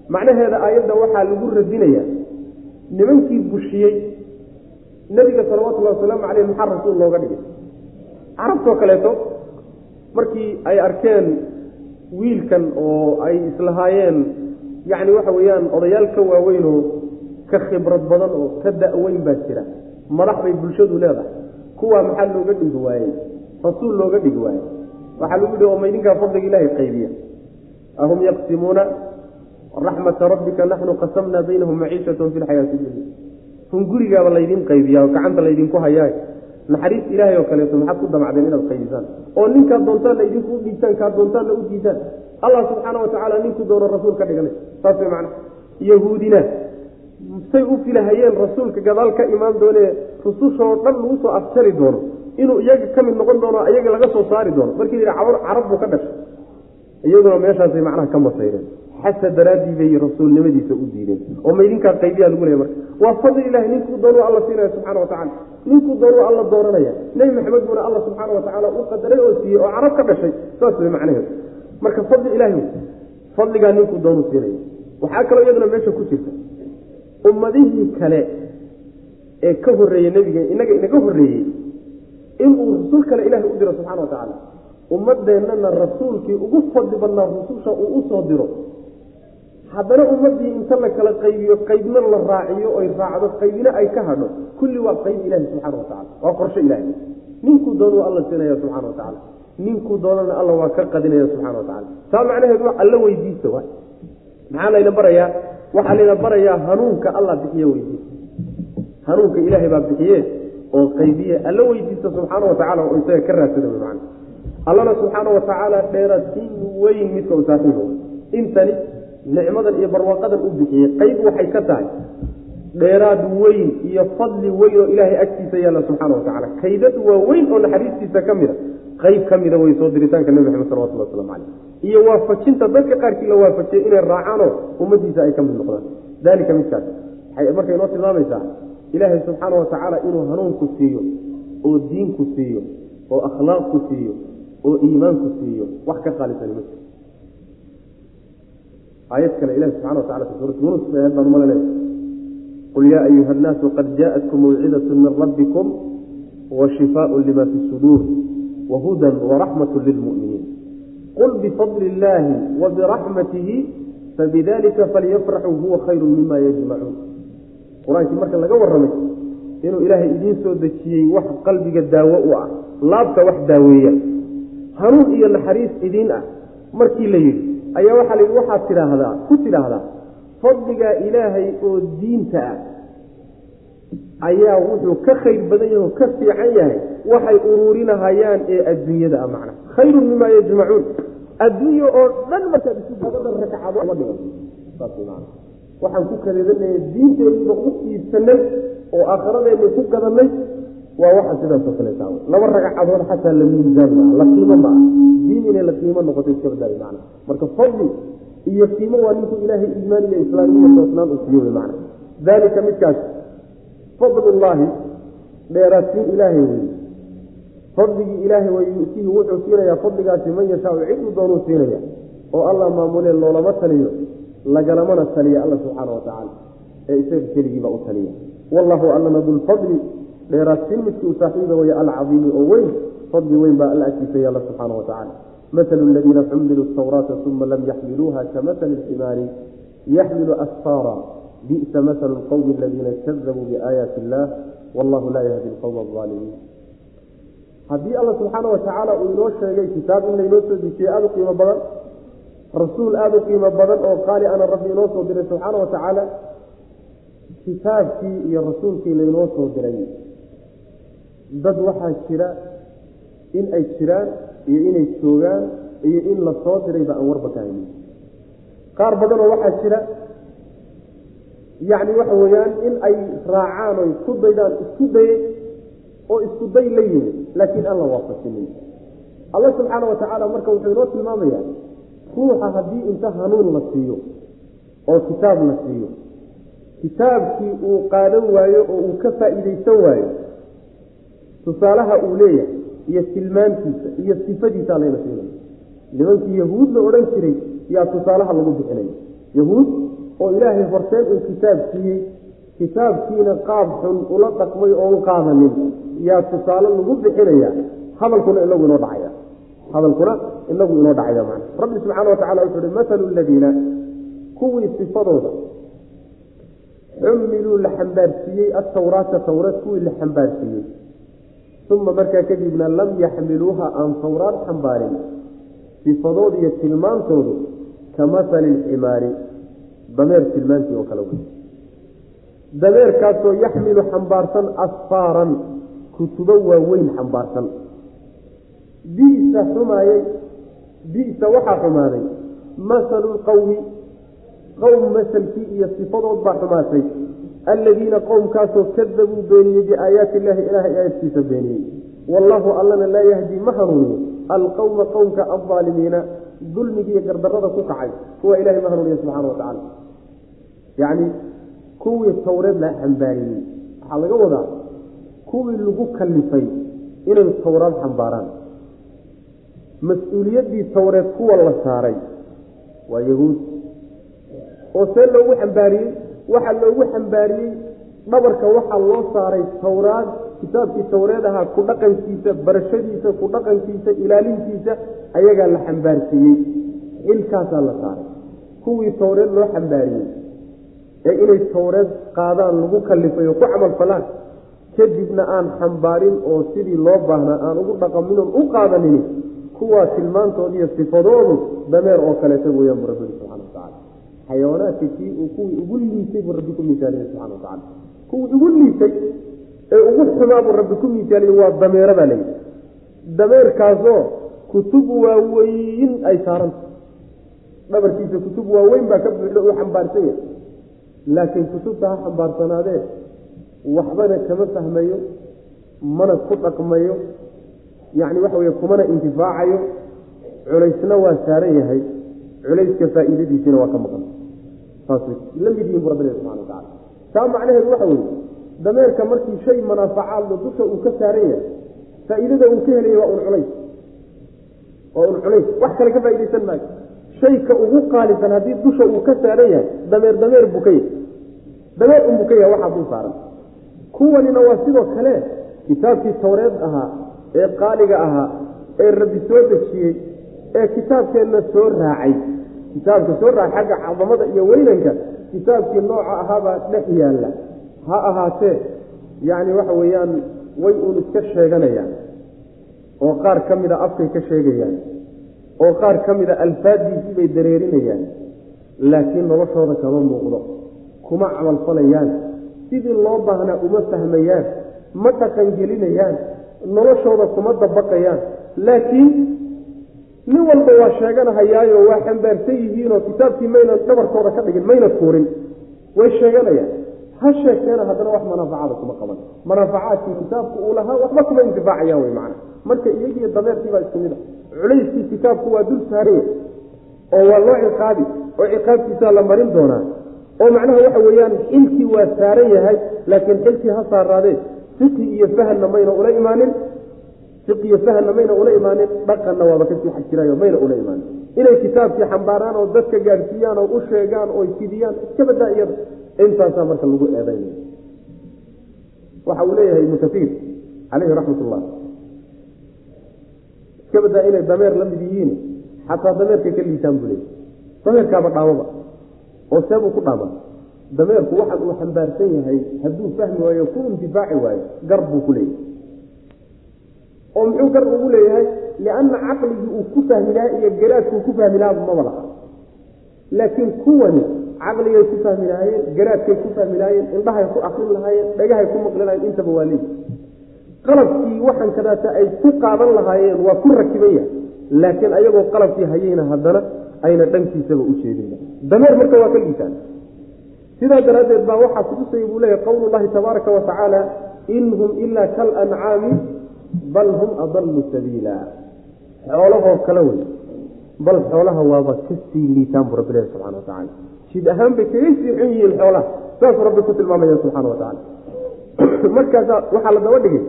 macnaheeda aayadda waxaa lagu radinaya nimankii bushiyey nebiga salawatullahi wasalaamu caleyh maxaa rasuul looga dhigay. Carabtoo kaleeto markii ay arkeen wiilkan oo ay islahaayeen yacni waxa weeyaan odayaal ka waaweyn oo ka khibrad badan oo ka da-weyn baa jira madax bay bulshadu leedahay. Kuwaa maxaa looga dhigi waayey? Rasuul looga dhigi waayey. Waxaa lagu yihi oma idinkaa fadliga ilaahay qaybiya? Ahum yaqsimuuna raxmata rabbika naxnu qasamnaa baynahum maciishatahum fi lxayaati dunya. Hun gurigaaba laydin qaybiyaa oo gacanta laydinku hayaa naxariis ilaahay oo kaleeto maxaad ku damacdeen inaad qaybisaan? Oo ninkaad doontaanna idinku u dhiibtaan kaad doontaanna u diidaan allah subxaana wa tacaala ninkuu doono rasuul ka dhiganay. Saas way macna. Yahuudina say u filahayeen rasuulka gadaal ka imaan doonee rusushoo dhan lagu soo afjari doono inuu iyaga ka mid noqon doono iyaga laga soo saari doono. Markii la carab buu ka dhashay. Iyaguna meeshaasay macnaha ka masayreen. Xasa daraaddii bay rasuulnimadiisa u diideen. Oo maydinkaa qaybiyaa lagu leeya marka. Waa fadli ilahi ninkuu doonuu alla siinaya subxana wa tacala ninkuu doonuu alla dooranaya. Nebi maxamed buuna alla subxaana wa tacaala u qadaray oo siiyey oo carab ka dhashay. Saas way macnaheedu. Marka fadli ilahay fadligaa ninkuu doonu siinaya. Waxaa kaloo iyaduna meesha ku jirta ummadihii kale ee ka horreeyey nebiga inaga inaga horreeyey inuu rasul kale ilaahay u diro subxana wa tacaala. Ummadeennana rasuulkii ugu fadli badnaa rususha uu u soo diro. Haddana ummadii inta la kala qaybiyo qaybna la raaciyo oy raacdo qaybina ay ka hadho kulli waa qayb ilahi subxana watacala waa qorsho ilahay ninkuu doon waa alla siinaya subxana watacaala ninkuu doonana alla waa ka qadinaya subxana watacala taa macnaheedu alla weydiista waay. Maxaa layna barayaa waxaa layna barayaa hanuunka alla bixiye weydiista hanuunka ilaahay baa bixiye oo qaybiye alla weydiista subxaana watacala oo isaga ka raadsada man allana subxaana watacaala dheeraadsiin weyn midka u saaxiiba intani nicmadan iyo barwaaqadan u bixiyey qayb waxay ka tahay dheeraad weyn iyo fadli weyn oo ilaahay agtiisa yaalla subxaana watacala kaydad waa weyn oo naxariistiisa ka mida qayb ka mida way soo diritaanka nebi maxamed salawatulli waslamu caleyh iyo waafajinta dadka qaarkii la waafajiyey inay raacaanoo ummadiisa ay ka mid noqdaan. Dalika midkaas waxay marka inoo tilmaamaysaa ilaahay subxaana watacaala inuu hanuunku siiyo oo diinku siiyo oo akhlaaqku siiyo oo iimaanku siiyo wax ka qaalisan ma jiro aayad kale ilahi subxana fi suurati yunus baan umalanay qul yaa ayuha annaasu qad jaaءatkum mawcidatu min rabbikum wa shifaaءu lima fi suduur wa hudan waraxmatu lilmu'miniin qul bifadli illaahi wa biraxmatihi fabidalika falyafraxuu huwa khayru mima yajmacuun qur'aankii marka laga warramay inuu ilaahay idiin soo dejiyey wax qalbiga daawo u ah laabta wax daaweeya hanuun iyo naxariis idiin ah markii la yidhi ayaa waxaa layidhi waxaad tidhaahdaa ku tidhaahdaa fadligaa ilaahay oo diinta ah ayaa wuxuu ka khayr badan yahay oo ka fiican yahay waxay uruurinahayaan ee adduunyada ah macna. Khayrun mima yajmacuun adduunya oo dhan markaad isubada rakcado ma waxaan ku kadeedanaya diinteenniba u iibsanay oo aakhiradeenna ku gadanay. Waa waxa sidaasoo kaleeta laba ragcadood xataa la miisaan maa la qiimo ma diin inay la qiimo noqoto iska badaayo macna. Marka fadli iyo qiimo waa ninkuu ilaahay iimaan iyo islaamnimo toosnaan uu siiyo macna. Dalika midkaas fadlullaahi dheeraadsiin ilaahay weye fadligii ilaahay way yuutihi wuxuu siinayaa fadligaasi man yashaau ciduu doonuu siinaya oo allah maamulee loolama taliyo lagalamana taliya alla subxaana watacaala ee isaga keligiiba u taliya wallahu allana dulfadli dheeraadsiin midkii u saaxiiba weye alcadiimi oo weyn fadli weyn baa alla agtiisa yaalla subxaana watacaala mahalu aladiina xumiluu tawraata uma lam yaxmiluuha kamasali lximaari yaxmilu asfaara bi'sa mahalu lqowmi aladiina kadabuu biaayaati illah wallahu laa yahdi lqowma alaalimiin haddii alla subxaana watacaala uu inoo sheegay kitaab in laynoo soo dejiyey aada u qiimo badan rasuul aada u qiimo badan oo qaali ana rabbi inoo soo diray subxaana wa tacaala kitaabkii iyo rasuulkii laynoo soo diray dad waxaa jira in ay jiraan iyo inay joogaan iyo in la soo dirayba aan warba ka haynin qaar badanoo waxaa jira yacni waxa weeyaan in ay raacaan oy ku daydaan isku dayay oo isku day la yimid laakiin aan la waafajinin alla subxaana wa tacaala marka wuxuu inoo tilmaamayaa ruuxa haddii inta hanuun la siiyo oo kitaab la siiyo kitaabkii uu qaadan waayo oo uu ka faa'iidaysan waayo tusaalaha uu leeyahay iyo tilmaantiisa iyo sifadiisaa layna siinaya nimankii yahuud la odhan jiray yaa tusaalaha lagu bixinaya yahuud oo ilaahay horteen uu kitaab siiyey. Kitaabkiina qaab xun ula dhaqmay oon qaadanin. Yaa tusaale lagu bixinaya hadalkuna inagu inoo dhacaya. Hadalkuna inagu inoo dhacaya man rabbi subxaana wa tacala wuxu uhi mahalu ladiina kuwii sifadooda. Xumiluu la xambaarsiiyey atawraata tawraad kuwii la xambaarsiiyey. Uma markaa kadibna lam yaxmiluuha aan tawraad xambaarin. Sifadooda iyo tilmaantoodu ka mahali lximaari dameer tilmaantii oo kale wey dameerkaasoo yaxmilu xambaarsan asfaaran kutubo waaweyn xambaarsan. Bisa xumaayey bisa waxaa xumaaday. Masalu lqowmi qowm masalkii iyo sifadood baa xumaatay. Alladiina qowmkaasoo kadabuu beeniyey biaayaati illaahi ilaahay aayadkiisa beeniyey. Wallahu allana laa yahdi ma hanuuniyo alqowma qowmka aldaalimiina dulmigiiyo gardarada ku kacay. Kuwa ilahay ma hanuuniya subxana wa tacala yacni kuwii tawreed la xambaariyey. Waxaa laga wadaa kuwii lagu kalifay inay tawraad xambaaraan. Mas'uuliyaddii towreed kuwa la saaray waa yahuud. Oo see loogu xambaariyey waxaa loogu xambaariyey dhabarka waxaa loo saaray towraad kitaabkii towreed ahaa ku dhaqankiisa barashadiisa ku dhaqankiisa ilaalintiisa ayagaa la xambaarsiiyey. Xilkaasaa la saaray. Kuwii towreed loo xambaariyey ee inay towreed qaadaan lagu kalifay oo ku camal falaan. Kadibna aan xambaarin oo sidii loo baahnaa aan ugu dhaqaminoon u qaadanin kuwaa tilmaantooda iyo sifadoodu dameer oo kaleeta weyaan bu rabbi subxana watacala xayawaanaadka kii uu kuwii ugu liisay buu rabbi ku miisaaliyey subxana watacala kuwii ugu liisay ee ugu xumaa buu rabbi ku miisaaliyey waa dameero baa layidhi dameerkaasoo kutub waaweyn ay saaranta. Dhabarkiisa kutub waaweyn baa ka buuxda uu xambaarsan yahay laakiin kutubta ha xambaarsanaadee waxbana kama fahmayo mana ku dhaqmayo yacni waxa weye kumana intifaacayo culaysna waa saaran yahay culayska faa'iidadiisina waa ka maqan. Saas la mid yihiin bu rabbi ilahi subxana watacala taa macnaheedu waxa weeye dameerka markii shay manaafacaadlo dusha uu ka saaran yahay faa'iidada uu ka helaya waa un culays. Waa un culays. Wax kale ka faaidaysan maayo shayka ugu qaalisan haddii dusha uu ka saaran yahay dameer dameer buu ka yahay dameer unbuu ka yahay waxaa dul saaran. Kuwanina waa sidoo kale kitaabkii towreed ahaa ee qaaliga ahaa ee rabbi soo dejiyey ee kitaabkeenna soo raacay. Kitaabka soo raacay xagga cadamada iyo weynanka kitaabkii nooca ahaabaa dhex yaalla. Ha ahaatee yacni waxa weeyaan way uun iska sheeganayaan oo qaar ka mida afkay ka sheegayaan oo qaar ka mida alfaaddiisii bay dareerinayaan laakiin noloshooda kama muuqdo kuma camalfalayaan sidii loo baahnaa uma fahmayaan ma dhaqangelinayaan noloshooda kuma dabaqayaan. Laakiin nin walba waa sheeganahayaayo waa xambaarsan yihiinoo kitaabkii mayna dhabarkooda ka dhigin mayna tuurin. Way sheeganayaan. Ha sheegteena haddana wax manaafacaada kuma qaban. Manaafacaadkii kitaabku uu lahaa waxba kuma intifaacayaan wey macana marka iyagiiyo dameerkiibaa isku mid a culayskii kitaabku waa dul saaraya oo waa loo ciqaabi oo ciqaabtiisaa la marin doonaa. oo macnaha waxa weeyaan xilkii waa saaran yahay laakiin xilkii ha saaraadee fiqi iyo fahanna mayna ula imaanin fiqi iyo fahanna mayna ula imaanin dhaqanna waaba ka sii xag jiraayo mayna ula imaanin. inay kitaabkii xambaaraan oo dadka gaadhsiiyaan oo u sheegaan oo fidiyaan iska badaa intaasaa marka lagu eedaynaya. waxa uu leeyahay ibnu kasiir caleyhi raxmat ullah iska inay dameer la mid yihiin xataa dameerkay ka liitaan buu leeyahy dameerkaaba dhaamaba oo seebuu ku dhaamaa dameerku waxaan uu xambaarsan yahay hadduu fahmi waayo ku intifaaci waayo gar buu ku leeyahay. Oo muxuu gar ugu leeyahay? Lianna caqligii uu ku fahmi lahaa iyo garaadkuu ku fahmi lahaa maba laha laakiin kuwani caqligay ku fahmi lahaayeen garaadkay ku fahmi lahaayeen indhahay ku akrin lahaayeen dhagahay ku maqli lahayen intaba waa leeyi qalabkii waxaan kadaata ay ku qaadan lahaayeen waa ku rakiban yahay. Laakiin ayagoo qalabkii hayeyna haddana ayna dhankiisaba u jeedin. Dameer marka waa ka liitaan. Sidaa daraaddeed baa waxaa kutusaya buu leeyahy qowlu llahi tabaaraka wa tacaala in hum ilaa kal ancaami bal hum adallu sabiila. Xoolahoo kale wey bal xoolaha waaba ka sii liitaan buu rabbi leeyahy subxana wa tacala jid ahaan bay kaga sii xun yihiin xoolaha saasuu rabbi ku tilmaamaya subxana wa tacala markaasaa waxaa la daba dhigay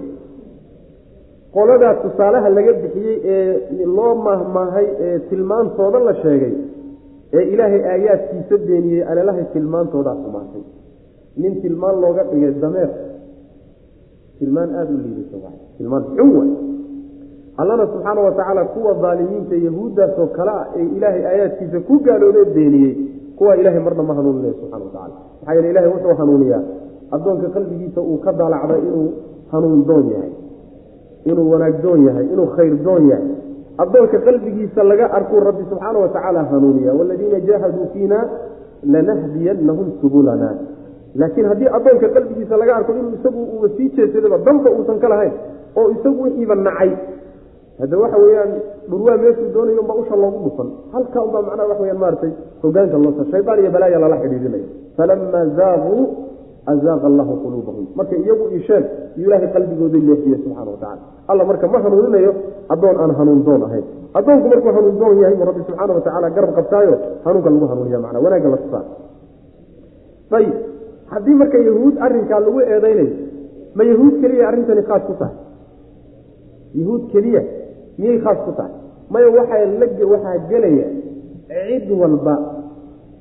qoladaa tusaalaha laga bixiyey ee loo mahmaahay ee tilmaantooda la sheegay ee ilaahay aayaadkiisa beeniyey alelahay tilmaantoodaa xumaatay. Nin tilmaan looga dhigay dameer. Tilmaan aada u liidaysa waay. Tilmaan xun waay. Allana subxaana wa tacaala kuwa daalimiinta yahuuddaasoo kale ah ee ilaahay aayaadkiisa ku gaaloobee beeniyey kuwa ilaahay marna ma hanuuninaya subxana wa tacala maxaa yeele ilahay wuxuu hanuuniyaa. Addoonka qalbigiisa uu ka daalacday inuu hanuun doon yahay inuu wanaag doon yahay inuu khayr doon yahay. Addoonka qalbigiisa laga arkuu rabbi subxaana wa tacaala hanuuniya waladiina jaahaduu fiina lanahdiyannahum subulana laakiin haddii addoonka qalbigiisa laga arko inuu isagu uba sii jeesadaba danba uusan ka lahayn oo isagu wixiiba nacay. Hadda waxa weeyaan dhurwaa meeshuu doonayo unbaa usha loogu dhufan. Halkaa unbaa macnaha waxa weyaan maaragtay hogaanka loosa shaydaan iyo balaaya lala xidhiidinaya falamaa zaaquu azaaqa allahu quluubahum markay iyagu isheen iyo ilaahay qalbigooda leexiye subxana wa tacala alla marka ma hanuuninayo addoon aan hanuun doon ahayn addoonku markuu hanuun doon yahay buu rabbi subxaana wa tacaala garab qabtaayo hanuunka lagu hanuuniya macnaa wanaagga la tusaa ayib haddii marka yahuud arrinkaa lagu eedaynayo ma yahuud keliya arrintani khaas ku tahay yahuud keliya miyay khaas ku tahay maya waxaa la waxaa gelaya cid walba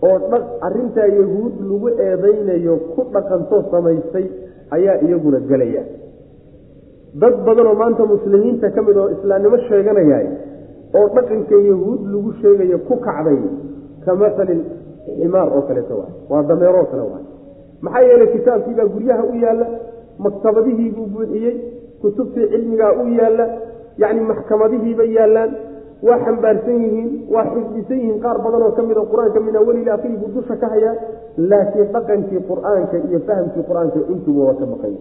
oo dha arrintaa yahuud lagu eedaynayo ku dhaqantoo samaystay ayaa iyaguna gelaya. Dad badan oo maanta muslimiinta ka mid oo islaamnimo sheeganayay oo dhaqanka yahuud lagu sheegayo ku kacday ka masalin ximaar oo kaleeto waay waa dameeroo kale waay maxaa yeelay kitaabkiibaa guryaha u yaalla maktabadihiibuu buuxiyey kutubtii cilmigaa u yaalla yacni maxkamadihiiba yaallaan waa xambaarsan yihiin waa xifdisan yihiin qaar badan oo ka mid a qur'aanka min awali akhiri buu dusha ka hayaa laakiin dhaqankii qur'aanka iyo fahamkii qur'aanka intuba waa ka maqan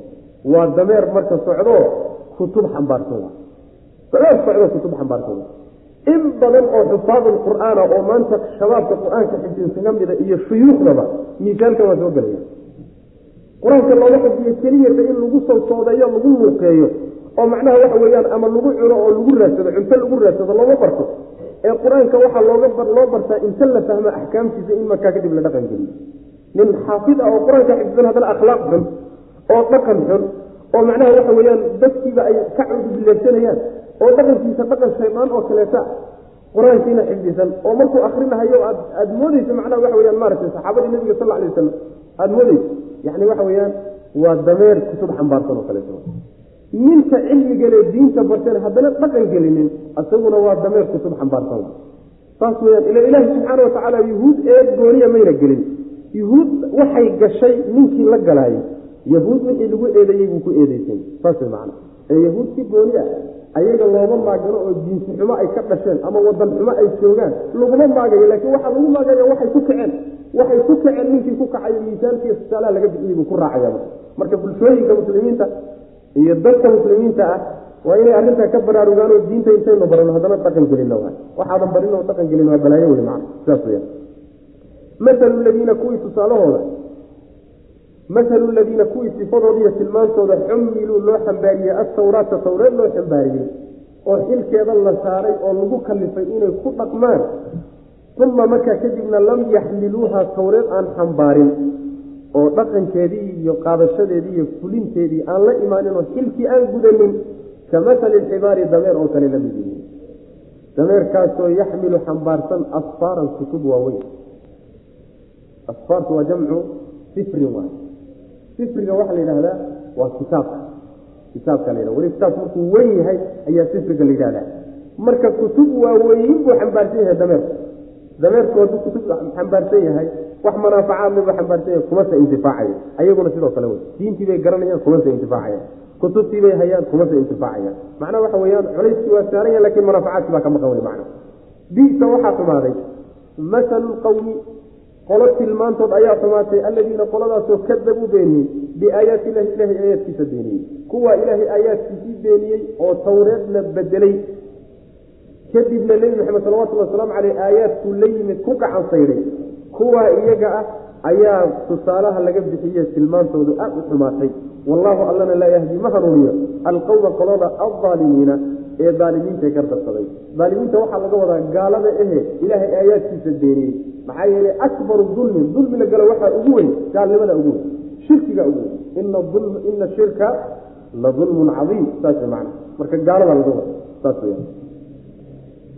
waa dameer marka socdoo kutub xambaarsan dameer socdoo kutub xambaarsan in badan oo xufaadul qur'aana oo maanta shabaabka qur'aanka xifdinsaga mida iyo shuyuukhdaba miisaalkan waa soo gelaya. Qur'aanka looga xifdiyo keliyata in lagu sawsoodeeyo lagu muuqeeyo oo macnaha waxa weeyaan ama lagu cuno oo lagu raadsado cunto lagu raadsado looma barto. Ee qur'aanka waxaa loo bartaa inta la fahmo axkaamtiisa in markaa kadib la dhaqan geliyo. Nin xaafid ah oo qur'aanka xifdisan haddana akhlaaq xun oo dhaqan xun oo macnaha waxa weeyaan dadkiiba ay ka cudubileegsanayaan oo dhaqankiisa dhaqan shaydaan oo kaleeta qur'aankiina xifdisan oo markuu akrinahayo aad aada moodeysa macnaha waxa weyaan maaragtay saxaabadii nabiga sal alay wasalam aada moodeysa yani waxa weeyaan waa dameer kutub xambaarsan oo kaleeto ninka cilmigale diinta barteen haddana dhaqan gelinin isaguna waa dameer kutub xambaarsan saas weyaan ila ilaahi subxaana watacaala yuhuud eed gooniya mayna gelin. Yuhuud waxay gashay ninkii la galaayay. Yahuud wixii lagu eedeeyey buu ku eedeysay. Saas way macana ee yahuud si gooni ah ayaga looma maagano oo diinsi xumo ay ka dhasheen ama wadan xumo ay joogaan laguma maagayo. Laakiin waxaa lagu maagaya waxay ku kaceen waxay ku kaceen ninkii ku kacayo miisaalkiiyo tusaalaha laga bixiyey buu ku raacaya. Marka bulshooyinka muslimiinta iyo dadka muslimiinta ah waa inay arrintaa ka baraarugaan oo diinta intaynu barano haddana dhaqan gelino waay waxaadan barin oo dhaqan gelin waa balaayo wey macana sidaas weyaan masalu ladiina kuwii tusaalahooda masalu ladiina kuwii sifadooda iyo tilmaantooda xumiluu loo xambaariyey atawraata tawreed loo xambaariyey oo xilkeeda la saaray oo lagu kalifay inay ku dhaqmaan uma markaa kadibna lam yaxmiluuha tawreed aan xambaarin oo dhaqankeedii iyo qaadashadeedii iyo fulinteedii aan la imaanin oo xilkii aan gudanin ka masali ximaari dameer oo kale la mid yihiin dameerkaasoo yaxmilu xambaarsan asfaaran kutub waaweyn asfaartu waa jamcu sifrin waay. Sifriga waxaa la yidhahdaa waa kitaabka kitaabka la yhahda weli kitaabku markuu weyn yahay ayaa sifriga la yidhahdaa marka kutub waaweyn buu xambaarsan yahay dameerku dameerku hadduu kutub xambaarsan yahay wax manaafacaadle buu xambaarsan kumase intifaacayo ayaguna sidoo kale wey diintii bay garanayaan kumase intifaacayaan kutubtii bay hayaan kumase intifaacayaan macnaha waxa weeyaan culayskii waa saaran yahay laakiin manaafacaadkii baa ka maqan wey macna waxaa xumaaday masalu lqawmi qolo tilmaantood ayaa xumaatay alladiina qoladaasoo kadabuu beeniyey biaayaati illahi ilahay aayaadkiisa beeniyey. Kuwaa ilaahay aayaadkiisii beeniyey oo tawreedna bedelay kadibna nebi maxamed salawatulli wasalaamu caleyh aayaadkuu la yimid ku gacan kuwaa iyaga ah ayaa tusaalaha laga bixiye tilmaantoodu aad u xumaatay. Wallaahu allana laa yahdi ma hanuuniyo. Alqowma qolada aldaalimiina ee daalimiinta gardarsaday daalimiinta waxaa laga wadaa gaalada ehe ilaahay aayaadkiisa beeniyey maxaa yeelay akbaru dulmin dulmi la galo waxaa ugu weyn gaalnimada ugu weyn shirkiga ugu weyn. Ina shirka la dulmun cadiim saas man marka gaalada laga wada saas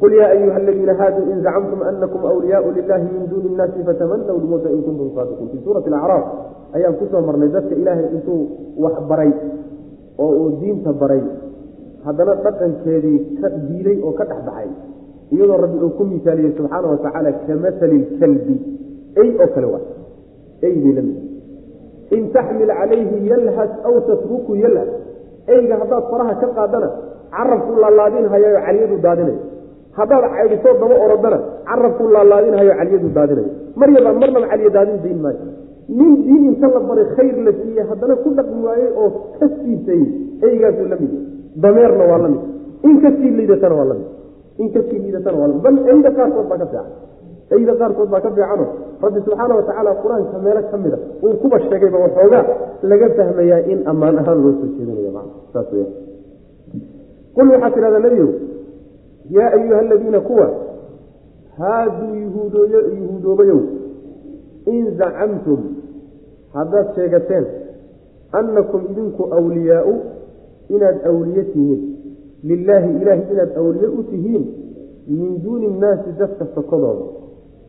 qul yaa ayuha aladiina haaduu in zacamtum anakum wliyaau lilahi min duuni innaasi fatamanaw lmowta in kuntum saadiqiin fii suurati alacraaf ayaan ku soo marnay dadka ilaahay intuu wax baray oo uu diinta baray haddana dhaqankeedii ka diiday oo ka dhex baxay iyadoo rabbi uu ku misaaliyey subxaana watacaala ka masali lkalbi ey oo kale waa ey bay la mid in taxmil calayhi yalhas aw tatruku yalhas eyga haddaad faraha ka qaadana carabkuu laalaadinhayayo caliyadu daadinayo haddaad caydhisoo daba orodana carabkuu laalaadinhayo caliyadu daadinayo maryaba marnaba caliya daadin dayn maayo. Nin diin inta la baray khayr la siiyey haddana ku dhaqmi waayey oo ka siisay eygaasuu la dameerna waa la mid. In ka sii liidatana waa la mid in ka sii liidatana waa la mid bal eyda qaarkood baa ka fiican. Eyda qaarkood baa ka fiicano. Rabbi subxaana watacaala qur'aanka meelo ka mida uu kuba sheegayba waxoogaa laga fahmayaa in ammaan ahaan loo soo jeedinayo man saas weya qul waxaad tidhahdaa nebiyow yaa ayuha aladiina kuwa haaduu yuhuudoobayow in zacamtum haddaad sheegateen annakum idinku awliyaau inaad awliye tihiin lilaahi ilaahi inaad awliye u tihiin min duuni innaasi dadka sokodooda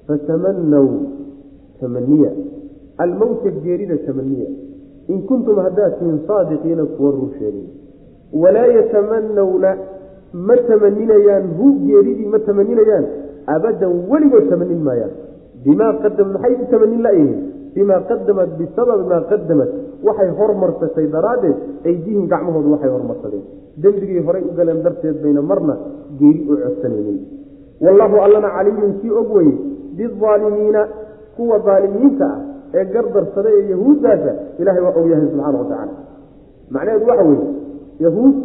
fatamanaw tamaniya almowta geerida tamaniya in kuntum haddaad tihiin saadiqiina kuwa ruu sheegay walaa yatamanawna ma tamaninayaan hu geeridii ma tamaninayaan abadan weligood tamanin maayaan. Bimaa qadam maxay u tamanin layihiin bimaa qadamat bisababi maa qadamat waxay hormarsatay daraaddeed aydihim gacmahoodu waxay hormarsadeen dembigii horay u galeen darteed bayna marna geeri u codsanaynin. Wallaahu allana caliimun kii og weye biaalimiina kuwa daalimiinta ah ee gardarsada ee yahuuddaasa ilahay waa ogyahay subxaana watacaala macnaheedu waxa weeye yahuud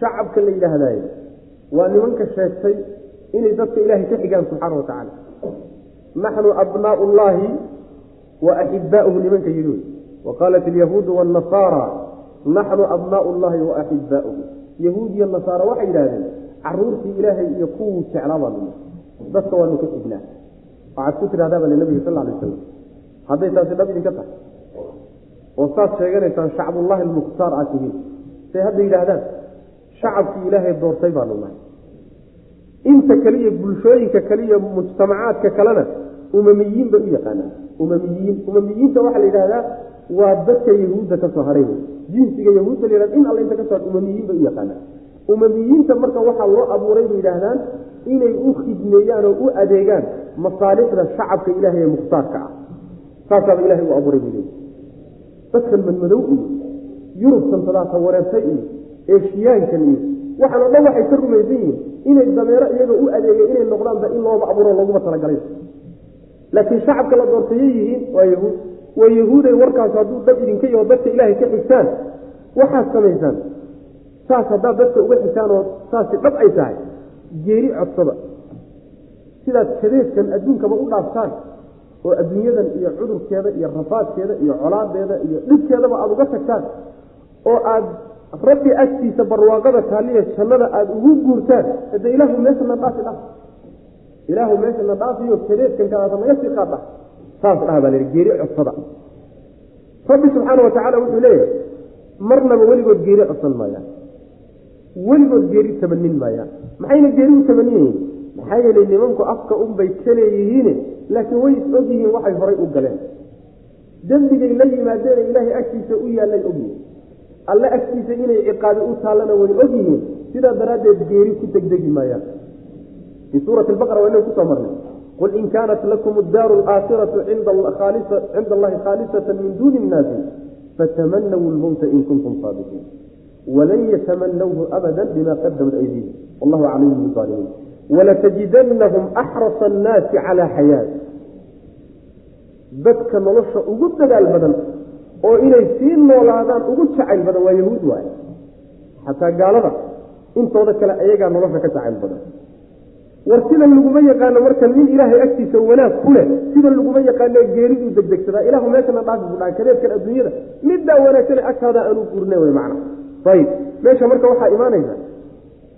shacabka la yidhaahdaye waa nimanka sheegtay inay dadka ilaahay ka xigaan subxaana wa tacaala. Naxnu abnaau llaahi wa axibaauhu nimanka yidhi wa qaalat alyahuudu waannasaara naxnu abnaau llahi wa axibaauhu yahuud iyo nasaara waxay yidhahdeen caruurtii ilaahay iyo kuwuu jeclaa baanu dadka waanu ka xignaa. Waxaad ku tidhahdaa bale nabiga sal alay aslam hadday taasi dhab idinka tahay. Oo saad sheeganaysaan shacbullaahi almukhtaar aad tihiin. Say hadda yidhaahdaan shacabkii ilaahay doortay baanu nahay inta kaliya bulshooyinka kaliya mujtamacaadka kalena umamiyiin bay u yaqaanaan. Umamiyiin umamiyiinta waxaa la yidhahdaa waa dadka yahuudda ka soo haray. Jinsiga yahuudda la yhahda in alla inta ka soo har umamiyiin bay u yaqaanaan. Umamiyiinta marka waxaa loo abuuray bay yidhaahdaan inay u khidmeeyaan oo u adeegaan masaalixda shacabka ilaahay ee mukhtaarka ah. Saasaaba ilahay u abuuray bay leeyihi dadkan madmadow iyo yurubtan tadaata wareertay iyo eeshiyaankan waxaan o dhan waxay ka rumaysan yihiin inay dameero iyaga u adeegay inay noqdaanba in looba abuuro looguma talagalay. Laakiin shacabka la doortayay yihiin waa yahuud. Waa yahuuday warkaas hadduu dad idinka yaho dadka ilaahay ka xigtaan waxaad samaysaan. Saas haddaad dadka uga xigtaan oo saasi dhab ay tahay. Geeri codsada sidaad kadeedkan adduunkaba u dhaaftaan oo adduunyadan iyo cudurkeeda iyo rafaadkeeda iyo colaadeeda iyo dhibkeedaba aada uga tagtaan oo aad rabbi agtiisa barwaaqada taaliya jannada aada ugu guurtaan hade ilaahu meeshana dhaafi dhah ilaahu meeshana dhaafiyo kadeedkan kalaata naga sii qaad dhah saas dhaha baa la yidhi geeri codsada. Rabbi subxaana wa tacaala wuxuu leeyahay marnaba weligood geeri codsan maayaan weligood geeri tamanin maayaan maxayna geeri u tamaninayiin maxaa yeelay nimanku afka unbay ka leeyihiine laakiin way is og yihiin waxay horay u galeen. Dembigay la yimaadeene ilaahay agtiisa u yaallay ogyihiin alle agtiisa inay ciqaabi u taallana way og yihiin sidaa daraaddeed geeri ku degdegi maayaan fii suurati baqara waa inay ku soo marnay. Qul in kaanat lakum addaaru alaakhiratu cinda allahi khaalisatan min duuni innaasi fatamanaw lmowta in kuntum saadiqiin. Walan yatamanawhu abada bima qadamat aydiihim. Wallahu calayhim biaalimiin walatajidannahum axrasa annaasi calaa xayaat dadka nolosha ugu dadaal badan oo inay sii noolaadaan ugu jacayl badan waa yahuud waay. Xataa gaalada intooda kale ayagaa nolosha ka jacayl badan. War sidan laguma yaqaano marka nin ilaahay agtiisa wanaag ku leh sidan laguma yaqaano geeriduu degdegsadaa ilahu meeshana dhaafi bu dhaha kadeedkan adduunyada middaa wanaagsane agtaada aanu guurna wey macna. Ayib meesha marka waxaa imaanaysa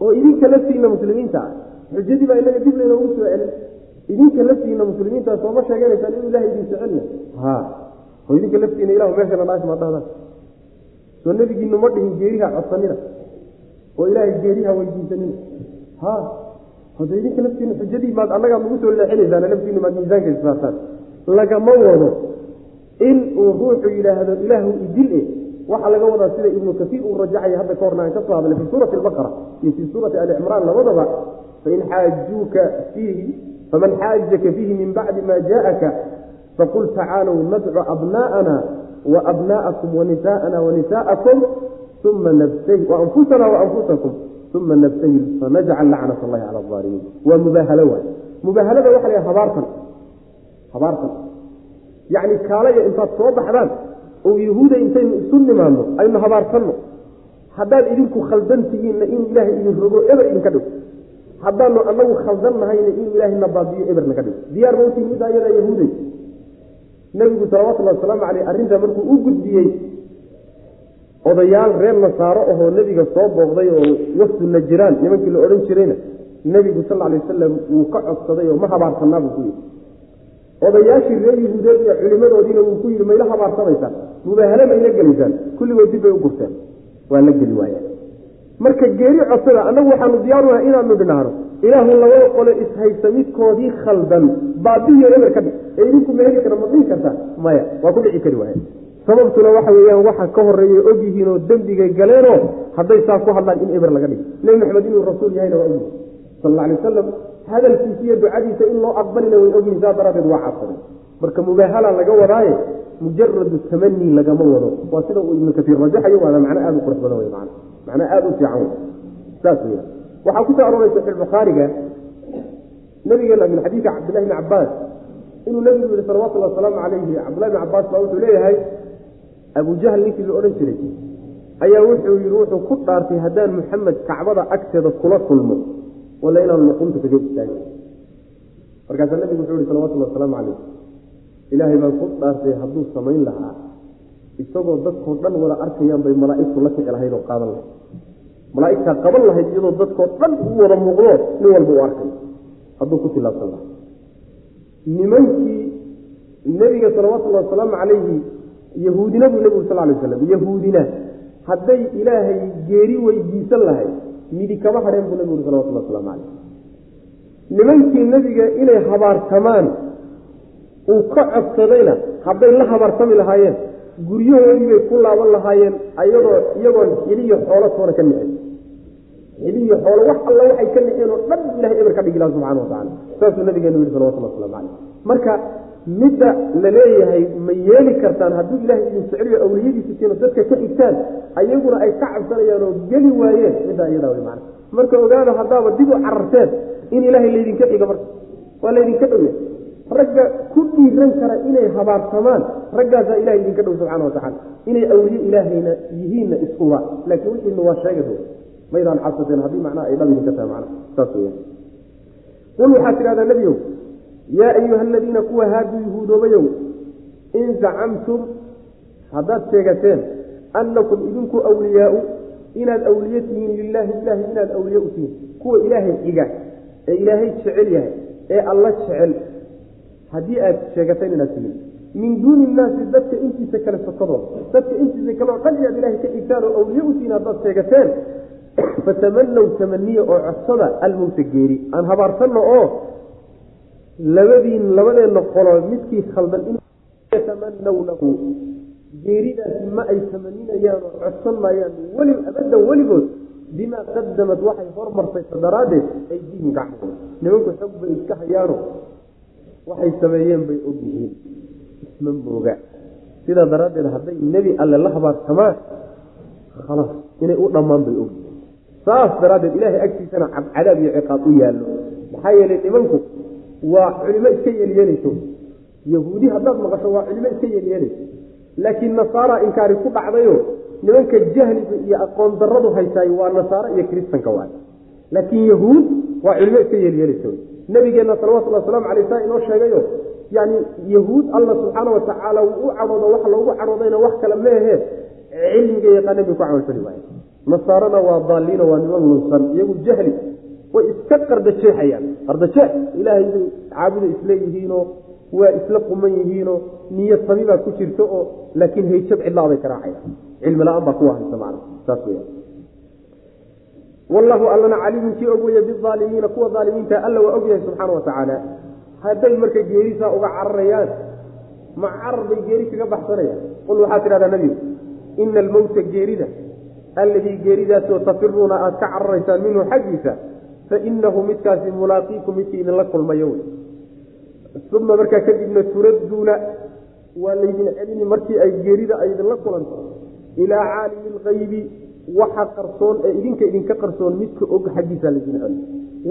oo idinka laftiina muslimiinta ah xujadii baa inaga dib laynoogu soo celin. Idinka laftiina muslimiinta sooma sheeganaysaan inuu ilahay idin jecelya ha oo idinka laftiina ilahu meeshana dhaafi ma dhahdaan soo nebigiinu ma dhihin geeriha codsanina oo ilaahay geeriha weydiisanina. Ha hada idinka laftiina xujadii maad annagaad nagu soo leexinaysaan laftiinu maad miisaanka issaartaan lagama wado in uu ruuxu yidhaahdo ilaahu idil e waxaa laga wadaa sida ibnu kasiir uu rajacaya hadda ka horna aan ka soo hadlay fii suurati albaqara iyo fii suurati alicimraan labadaba fain xaajuuka fiihi faman xaajaka fiihi min bacdi ma jaءaka faqul tacaalow nadcu abna'ana waabna'akum wanisaءana wanisaءakum uma nabtahil waanfusana waanfusakum uma nabtahil fanajcal lacnat allahi cala alaalimiin waa mubaahalo waay mubaahalada waxa la habaartan habaartan yacni kaalaya intaad soo baxdaan oo yahuuda intaynu isu nimaadno aynu habaarsanno haddaad idinku khaldan tihiinna inuu ilaahay idin rogo eber idinka dhigo haddaanu anagu khaldan nahayna inuu ilaahay na baabiyo eberna ka dhigo diyaar mawtiin middaa iyadaa yahuuday nebigu salawatullahi wasalaamu caleyh arrintaa markuu u gudbiyey odayaal reer nasaaro ahoo nebiga soo booqday oo wafdu najiraan nimankii la odhan jirayna nebigu sal alay wasalam wuu ka codsaday oo ma habaarsanaa buu ku yidhi. Odayaashii reer yahuudeed iyo culimadoodiina wuu ku yidhi mayla habaarsamaysaan mubaahale mayla gelaysaan kulligood dib bay u gurteen. Waa la geli waayeen marka geeri codsada annagu waxaanu diyaarunaha inaanu dhinaahno ilaahu labada qole ishaysta midkoodii khaldan. Baabihiyo eber ka dhig. Ee idinku ma heli kara ma dhihi kartaa? Maya waa ku dhici kari waaya sababtuna waxa weeyaan waxa ka horreeya ogyihiin oo dembigay galeenoo hadday saa ku hadlaan in eber laga dhigo nebi maxamed inuu rasuul yahayna waa ogyihiin sal alla alay wasalam hadalkiisa iyo ducadiisa in loo aqbalina way ogyihiin saa daraaddeed waa cabsaday marka mubaahala laga wadaaye mujaradu tamani lagama wado. Waa sida uu ibnu kasiir rajaxayo waana macno aada u qurux badan wey man macno aada u fiican saas wey waxaa ku soo aroray saxiix bukhaariga nabigeena min xadiidka cabdillahi bni cabaas inuu nabigu yihi salawatullhi wasalaamu calayhi cabdillahi bni cabaas baa wuxuu leeyahay abujahl ninkii la odhan jiray ayaa wuxuu yihi wuxuu ku dhaartay haddaan muxamed kacbada agteeda kula kulmo wala inaan luqunta kaga istaagin. Markaasaa nabigu wuxuu yihi salawatullhi wasalaamu calayh ilaahay baan ku dhaartay hadduu samayn lahaa isagoo dadkoo dhan wada arkayaan bay malaa'igtu la kici lahayd oo qaadan lahayd malaa'igtaa qaban lahayd iyadoo dadkoo dhan u wada muuqdo nin walba u arkay. Hadduu ku tilaabsan lahaa. Nimankii nebiga salawatullahi wasalaamu calayhi yahuudina buu nebigu sal lay waslam yahuudina hadday ilaahay geeri weydiisan lahayd midi kama hadheen buu nebigu uri salawatullah waslamu calayh nimankii nebiga inay habaartamaan uu ka codsadayna hadday la habaartami lahaayeen guryahoodii bay ku laaban lahaayeen ayadoo iyagoon xiliyo xoolo toona ka nixin xiliyo xoolo wax alla waxay ka nixeen oo dhan ilahay eber ka dhigi laha subxana wa tacala saasuu nabigeenu yihi salawatullah waslamu calayh. Marka midda la leeyahay ma yeeli kartaan hadduu ilahay idin jeceliyo awliyadiisa siino dadka ka xigtaan ayaguna ay ka cabsanayaan oo geli waayeen. Middaa iyadaa wey macana marka ogaada haddaaba dib u cararteen in ilaahay laydinka xiga marka. Waa laydinka dhowya ragga ku dhiiran kara inay habaartamaan raggaasaa ilahay idinka dhow subxana watacala inay awliye ilaahayna yihiinna iskuba laakiin wixiina waa sheegado maydaan cabsateen haddii macnaha ay dhab idinka tahay macna saas weya qul waxaad tidhahdaa nebiyow yaa ayuha aladiina kuwa haaduu yahuudoobayow in zacamtum haddaad sheegateen annakum idinku awliyaau inaad awliye tihiin lilaahi ilaahi inaad awliye u tihiin kuwa ilaahay xiga ee ilaahay jecel yahay ee alla jecel haddii aad sheegateen inaad tihiin. Min duuni innaasi dadka intiisa kale sokadooda dadka intiisa kale oo dhan inaad ilaahay ka xigtaan oo awliye u tihiin haddaad sheegateen fatamanow tamaniya oo codsada almowta geeri aan habaarsanno oo labadiin labadeenna qolo midkii khaldan yatamanawnahu geeridaasi ma ay tamaninayaan oo codsan weli abadan weligood bimaa qadamad waxay hormartaysa daraaddeed aydiihim gacmooda nimanku xog bay iska hayaano waxay sameeyeen bay og yihiin isma mooga sidaa daraaddeed hadday nebi alle la habaartamaan khalaas inay u dhammaan bay og saas daraaddeed ilaahay agtiisana cadaab iyo ciqaab u yaallo. Maxaa yeelay nimanku waa culimo iska yeelyeelayso yahuudi haddaad maqasho waa culimo iska yeelyeelayso laakiin nasaara inkaari ku dhacdayo nimanka jahliga iyo aqoon daradu haysaay waa nasaaro iyo kiristanka waay laakiin yahuud waa culimo iska yeelyeelayso nabigeenna salawatulli waslamu alay saa inoo sheegayo yani yahuud alla subxaana watacaala wuu u cadhoodo wax loogu cadhoodayna wax kale meehe cilmiga yaqaana bay ku camalfali waay nasaarana waa daaliino waa niman lunsan iyagu jahli. Way iska qardajeexayaan qardajeex ilaahay caabuda isleeyihiinoo waa isla quman yihiinoo niyad sami baa ku jirta oo laakiin hayjab cidlaa bay ka cilmi la'aan baa kuwa haysa macna saas weya wallahu allana caliimun kii og weeye biaalimiina kuwa aalimiinta alla waa og yahay subxaana watacaala hadday marka geerisaa uga cararayaan ma carar bay geeri kaga baxsanayaan. Qul waxaa tidhahdaa nebigu ina almowta geerida alladii geeridaasoo tafiruuna aada ka cararaysaan minhu xaggiisa fainahu midkaasi mulaaqiikum midkii idinla kulmayo wey uma markaa kadibna turadduuna waa laydin celini markii ay geerida ay idinla kulanto ilaa caalimi lkaybi waxa qarsoon ee idinka idinka qarsoon midka og xaggiisa laydin celi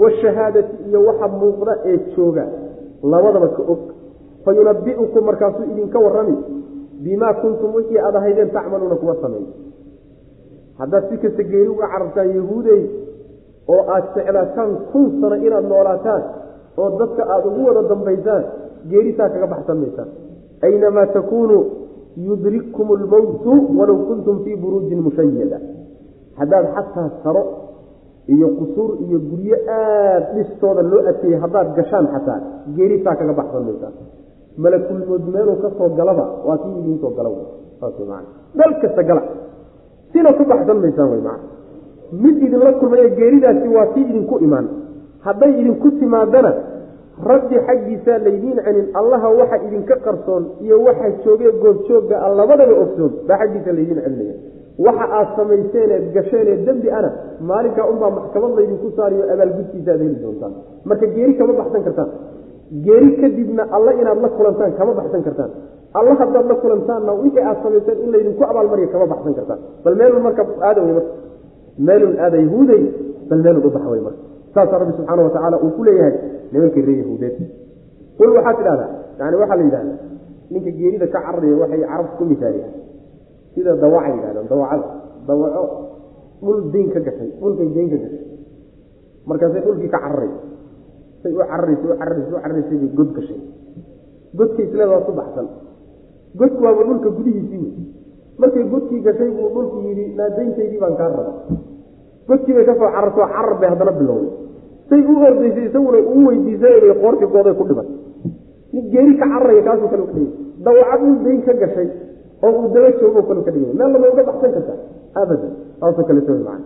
washahaadati iyo waxa muuqda ee jooga labadaba ka og fa yunabiukum markaasuu idinka warami bimaa kuntum wixii aad ahaydeen tacmaluuna kuwa sameey haddaad si kasta geeri uga carartaan yahuudey oo aad seclaataan kun sano inaad noolaataan oo dadka aada ugu wada dambaysaan geerisaa kaga baxsan maysaan aynamaa takuunuu yudrikkum lmowtu walow kuntum fii buruujin mushayada. Haddaad xataa saro iyo qusuur iyo guryo aada dhistooda loo adkeeyey haddaad gashaan xataa geerisaa kaga baxsan maysaan malakulmood meeluu ka soo galaba waa kii idiinsoo gala saasman dal kasta gala sina ku baxsan maysaan maa mid idinla kulmaya geeridaasi waa kii idinku imaan. Hadday idinku timaadana rabbi xaggiisaa laydiin celin allaha waxa idinka qarsoon iyo waxa joogee goobjoogga a labadaba ogsoon baa xaggiisa laydiin celinaya. Waxa aad samayseen eed gasheen ee dembi ana maalinkaa unbaa maxkamad laydinku saariyo abaalgudkiisa aad heli doontaan. Marka geeri kama baxsan kartaan. Geeri kadibna alla inaad la kulantaan kama baxsan kartaan alla haddaad la kulantaanna wixii aad samayseen in laydinku abaalmariya kama baxsan kartaan bal meelun marka aada marka. Meelun aada yahuuday bal meelun u baxa wey marka. Saasaa rabbi subxaana watacaala uu ku leeyahay nimankii ree yahuudeed. Qul waxaad tidhahdaa yani waxaa la yidhahdaa ninka geerida ka cararaya waxay carabta ku misaaliyaa sida dawaca yidhahdaan dawacada. Dawaco dhul dayn ka gashay dhulkay dayn ka gashay. Markaasay dhulkii ka cararaysa. Say u cararaysa u cararaysa u cararaysay bay god gashay. Godkay isleeda waa baxsan godku waaba dhulka gudihiisii wey markay godkii gashay buu dhulku yidhi naadayntaydii baan kaa raba godkii bay ka soo carartoo carar bay haddana bilowday say u ordaysay isaguna uu weydiisay bay qoortii gooday ku dhiban mid geeri ka cararaya kaasoo kale ka dhigay dawacad uu dayn ka gashay oo uu daba joogo kale ka dhigay meel lama uga baxsan kartaa? Abadan. Saasoo kale soo macana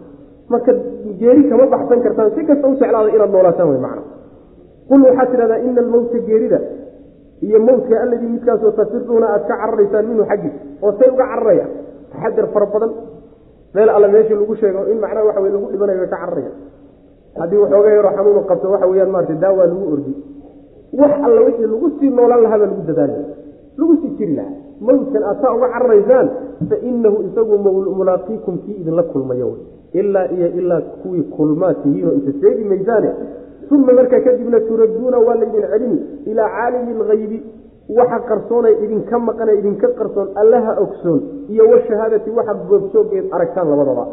marka geeri kama baxsan kartaan si kasta u jeclaada inaad noolaataan way macna qul waxaad tidhahdaa ina almowta geerida iyo mowtka alladii midkaasoo tafiruuna aad ka cararaysaan minhu xaggiis oo say uga cararaya. Taxadar fara badan. Meel alle meeshii lagu sheego in macnaha waxa wey lagu dhibanayo ka cararaya. Haddii waxooga yaroo xanuunu qabto waxa weyaan maarata daawaa lagu ordi. Wax alla wixii lagu sii noolaan lahaa baa lagu dadaali lagu sii jiri lahaa. Mawdkan aad saa uga cararaysaan fa inahu isagu mulaaqiikum kii idinla kulmayo. Ilaa iyo ilaa kuwii kulmaa tihiinoo isa sheegi maysaane uma markaa kadibna turadduuna waa laydin celini ilaa caalimi lgaybi waxa qarsoonay idinka maqane idinka qarsoon allaha ogsoon iyo washahaadati waxa goobjoogeed aragtaan labadaba.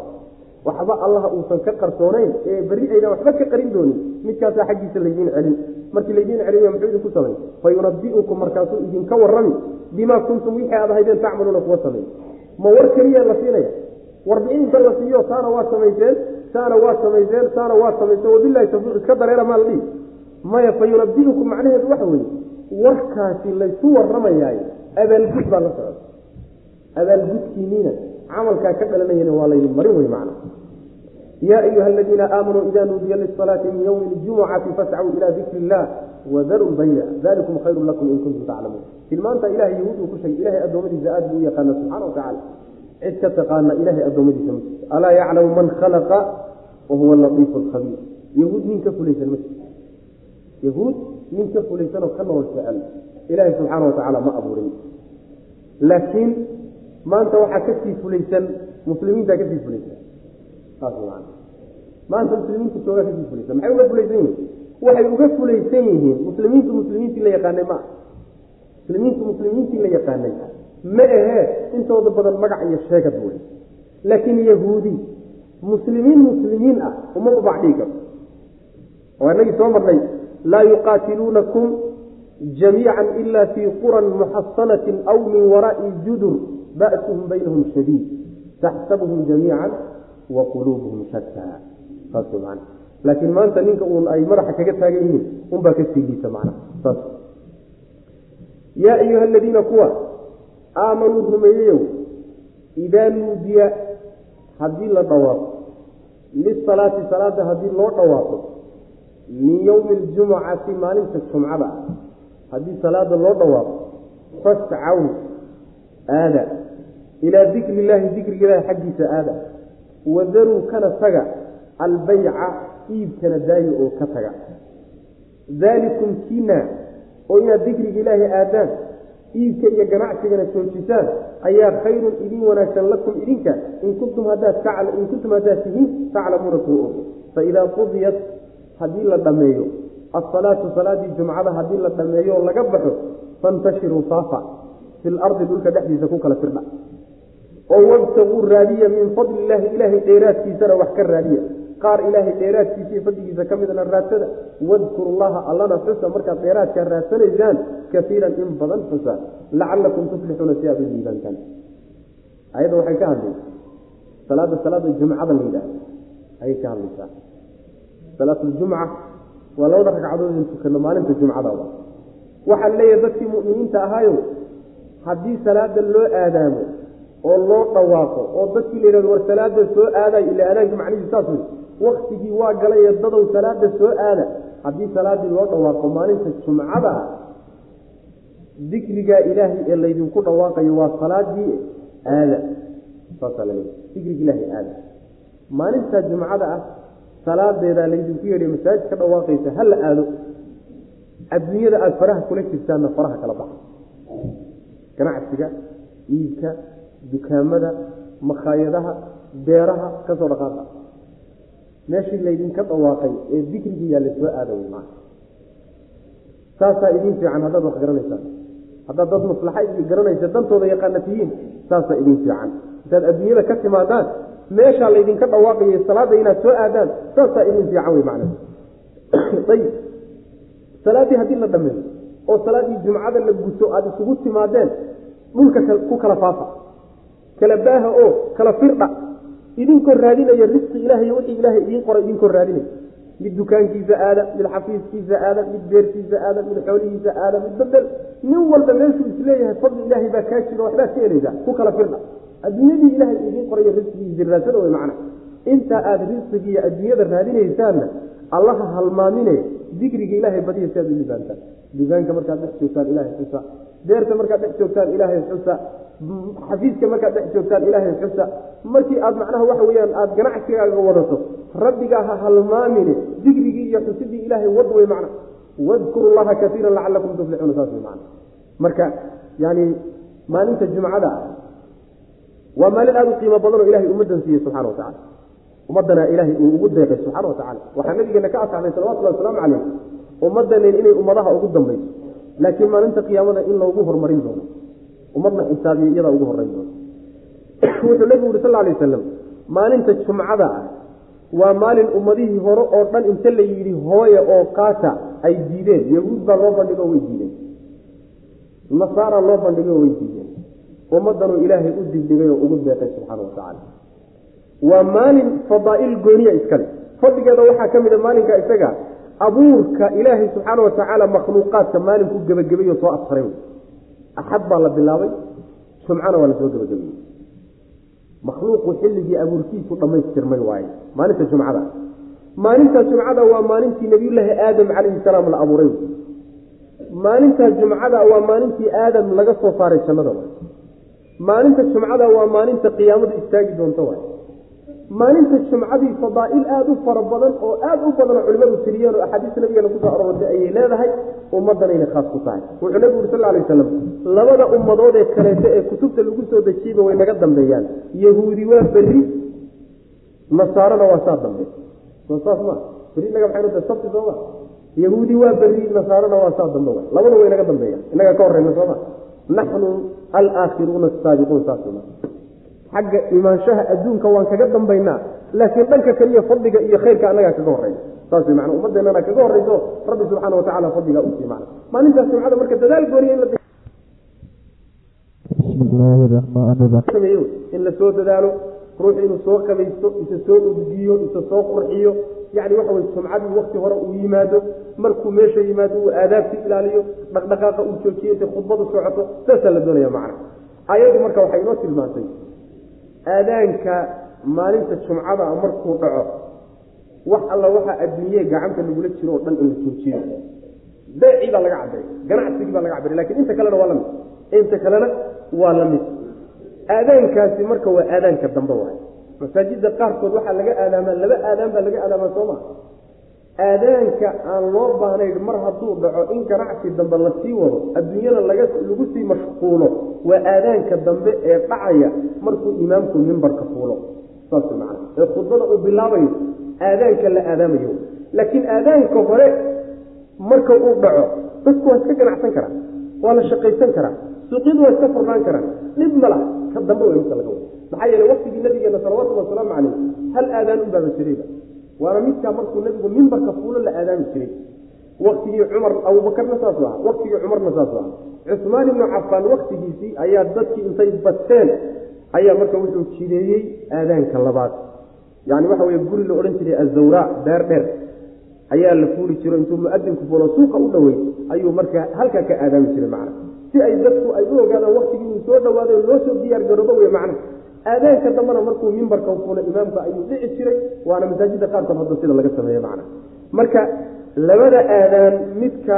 Waxba allaha uusan ka qarsoonayn ee berri aydan waxba ka qarin doonin midkaasaa xaggiisa laydiin celin. Markii laydiin celiyo muxuu idinku samay fa yunabiukum markaasuu idinka warrami bimaa kuntum wixii aad ahaydeen tacmaluuna kuwa samey ma war keliya la siinaya? Warbixinta la siiyo taana waa samayseen taana waa samayseen taana waa samayseen. Wabilahi tawfiiq iska dareera maa la dhihi. Maya fa macnaheedu waxa weeye warkaasi laysu warramayaay. Abaalgud baa la socda abaalgudkiiniina camalkaa ka dhalanayana waa laydin marin wey macna. Yaa ayuha aladiina aamanuu ida nuudiya lisalaati min ywmi ljumucati fascuu ila dikri illah wadaru lbayca dalikum khayru lakum in kuntum taclamuun tilmaanta ilahay yahuud uu ku sheegay ilahay addoommadiisa aad buu u yaqaana subxana watacala cid ka taqaana ilahay addoommadiisa alaa yaclamu man khalaqa wahuwa latiifu lkhabiir yahuud nin ka fulaysan ma yahuud nin ka fulaysanoo ka nool jecel ilaahay subxaana watacaala ma abuurin laakiin maanta waxaa ka sii fulaysan muslimiintaa ka sii fulaysan saas maanta muslimiinta joogaa ka sii fulaysan maxay uga fulaysan yihiin waxay uga fulaysan yihiin muslimiintu muslimiintii la yaqaanay ma muslimiintu muslimiintii la yaqaanay ma ahee intooda badan magac iyo sheegad wey laakiin yahuudi muslimiin muslimiin ah uma babac dhigi karto oo inagii soo marnay laa yuqaatiluunakum jamiica ila fii quran muxasanatin aw min waraai judur ba'suhum baynahum shadiid taxsabuhum jamiica wa quluubuhum shataa saas man laakiin maanta ninka uun ay madaxa kaga taagan yihiin unbaa ka sii liita macna saas. Yaa ayuha aladiina kuwa aamanuu rumeeyeyow idaa nuudiya haddii la dhawaaqo lisalaati salaada haddii loo dhawaaqo min yowmi ljumucati maalinta jumcada haddii salaada loo dhawaaqo fascaw aada ilaa dikri illaahi dikriga ilaahi xaggiisa aada wadaruu kana taga albayca iibkana daayo oo ka taga daalikum kiina oo inaad dikriga ilaahi aadaan iibka iyo ganacsigana joojisaan ayaa khayrun idin wanaagsan lakum idinka. In kuntum haddaad tihiin taclamuuna kuu og faidaa qudiyat haddii la dhammeeyo asalaatu salaadii jumcada haddii la dhammeeyo laga baxo fantashiruu faafa. Fi lardi dhulka dhexdiisa ku kala firdha. Oo wabtaguu raadiya min fadli illaahi ilaahay dheeraadkiisana wax ka raadiya qaar ilaahay dheeraadkiisa iyo fadligiisa ka midna raadsada wadkuru llaha allana xusa markaad dheeraadkaa raadsanaysaan kaiiran in badan xusa. Lacalakum tuflixuuna si aad u liibaantaan ayadda waxay ka hadlaysa salaada salaada jumcada la yidhaah ayay ka hadlaysaa. Salaatuljumca waa labada ragcadood in tukano maalinta jumcadaba waxaa leeyahay dadkii mu'miniinta ahaayo haddii salaada loo aadaamo oo loo dhawaaqo oo dadkii la yidhahdo war salaada soo aadayo ila aadaanka macnihiisu saas wey waktigii waa galay dadow salaada soo aada haddii salaadii loo dhawaaqo maalinta jumcada ah dikrigaa ilaahay ee laydinku dhawaaqayo waa salaadii aada. Saasaa laleeya dikriga ilaahay aada. Maalintaa jumcada ah salaadeedaa laydinku yeedhay masaajid ka dhawaaqaysa ha la aado. Adduunyada aada faraha kula jirtaanna faraha kala baxa. Ganacsiga iibka dukaamada makhaayadaha beeraha ka soo dhaqaaqa meeshii laydinka dhawaaqay ee dikrigiyaa la soo aada wey maa saasaa idin fiican haddaad wax garanaysaan haddaad dad maslaxa i garanaysa dantooda yaqaana tihiin saasaa idin fiican. Intaad adduunyada ka timaadaan meeshaa laydinka dhawaaqayo salaada inaad soo aadaan saasaa idin fiican wey macna ayib salaaddii haddii la dhameeyo oo salaaddii jumcada la guto aada isugu timaadeen dhulka ku kala faafa. Kala baaha oo kala firdha idinkoo raadinaya risqi ilaahay wixii ilaahay idiin qoray idinkoo raadinaya mid dukaankiisa aada mid xafiiskiisa aada mid beertiisa aada mid xoolihiisa aada mid bedel nin walba meeshuu is leeyahay fadli ilaahay baa kaa jiro waxbaad ka helaysaa ku kala firdha adduunyadii ilaahay idiin qorayo risqigiisa raadsada way macna. Intaa aada risqigiiyo adduunyada raadinaysaanna allaha halmaamine dikriga ilaahay badiya si aad u libaantaan dukaanka markaad dhex joogtaan ilaahay xusa beerta markaad dhex joogtaan ilaahay xusa xafiiska markaad dhex joogtaan ilaahay xusa markii aad macnaha waxa weyaan aada ganacsigaaga wadato rabbigaa ha halmaamine dikrigii iyo xusidii ilaahay wad wey macna. Wadkuru llaha kaiira lacalakum tuflixuuna saas macna. Marka yani maalinta jumcada waa maalin aada u qiimo badan oo ilahay ummaddan siiyey subxana wa tacala ummaddana ilaahay uu ugu deeqay subxana wa tacala waxaa nabigeena ka asaxday salawatullahi wasalaamu calayh ummaddanen inay ummadaha ugu dambayso laakiin maalinta qiyaamada in loogu horumarin doono ummadna xisaabiya iyadaa ugu doono wuxuu nabigu yuri sal alay wasalam maalinta jumcada ah waa maalin ummadihii hore oo dhan inta la yidhi hooya oo qaata ay diideen. Yahuud baa loo bandhigo way diideen. Nasaara loo bandhigo way diideen. Ummaddanuu ilaahay u digdigay oo ugu deeqay subxaana wa tacaala. Waa maalin fadaa'il gooniya iskale fadligeeda waxaa ka a maalinka isaga abuurka ilaahay subxaana wa tacaala makhluuqaadka maalinku gebagabeyo soo afsaray axad baa la bilaabay jumcana waa la soo gebagabeeyey makhluuqu xilligii abuurkiisu dhammaystirmay waaye maalinta jumcada maalinta jumcada waa maalintii nebiyullaahi aadam calayhi salaam la abuuray maalinta jumcada waa maalintii aadam laga soo saaray jannada waay maalinta jumcada waa maalinta qiyaamadu istaagi doonto waay maalinta jumcadii fadaa'il aada u fara badan oo aada u badan oo culimadu tiriyeen oo axaadiista nabigeena ku soo aroortay ayay leedahay ummaddanayna khaas ku tahay. Wuxuu nabigu uri sal lla alay wasalam labada ummadood ee kaleeto ee kutubta lagu soo dejiyeyba way naga dambeeyaan. Yahuudi waa berri nasaarona waa saa dambe. Soo saas ma berri inaga maxaynu tahay sabti sooma yahuudi waa berri nasaarona waa saa dambe labada way naga dambeeyaan. Innaga ka horreyna sooma naxnu alaakhiruuna asaabiquun saas xagga imaanshaha adduunka waan kaga dambaynaa laakiin dhanka kaliya fadliga iyo khayrka annagaa kaga horeyna saas wey mana ummadeennana kaga horeyso rabbi subxaana watacala fadligaa u sii macna maalintaas jumcada marka dadaal gooniya in la soo dadaalo ruux inuu soo qabaysto isa soo udgiyo isa soo qurxiyo. Yacni waxa weye jumcadii wakti hore uu yimaado markuu meesha yimaado uu aadaabti ilaaliyo dhaqdhaqaaqa uu joojiyo intay khudbadu socoto saasaa la doonaya macna. Ayaddu marka waxay inoo tilmaantay aadaanka maalinta jumcada markuu dhaco wax alla waxaa adduunyee gacanta lagula jiro oo dhan in la joojiyo beecii baa laga cabiray ganacsigii baa laga cabiray laakiin inta kalena waa la mid. Inta kalena waa la mid. Aadaankaasi marka waa aadaanka dambe waay. Masaajida qaarkood waxaa laga aadaamaa laba aadaan baa laga aadaamaa soo maa aadaanka aan loo baahnayn mar hadduu dhaco in ganacsi dambe la sii wado adduunyada laga lagu sii mashquulo waa aadaanka dambe ee dhacaya markuu imaamku mimbarka fuulo. Saas macana ee khudbada uu bilaabayo aadaanka la aadaamayo. Laakiin aadaanka hore marka uu dhaco dadku waa iska ganacsan karaa waa la shaqaysan karaa suuqyadu waa iska furnaan karaan. Dhib ma laha ka dambe way marka laga wado. Maxaa yeele waktigii nabigeena salawatullhi wasalaamu calayh hal aadaan u baaba jirayba waana midkaa markuu nabigu mimbarka fuulo la aadaami jiray. Waktigii cumar abuubakarna saasu ahaa waktigii cumarna saasu ahaa cusmaan ibnu cafaan waktigiisii ayaa dadkii intay bateen ayaa marka wuxuu jideeyey aadaanka labaad. Yani waxa weye guri la odhan jiray azawraa beer dheer. Ayaa la fuuli jiro intuu muadinku fuulo suuqa u dhowey ayuu marka halkaa ka aadaami jiray macna. Si ay dadku ay u ogaadaan waktigii uu soo dhawaaday loo soo diyaar garoobo wey macna aadaanka dambena markuu mimbarka fulo imaamka ayuu dhici jiray waana masaajidda qaarkood hadda sida laga sameeye macna. Marka labada aadaan midka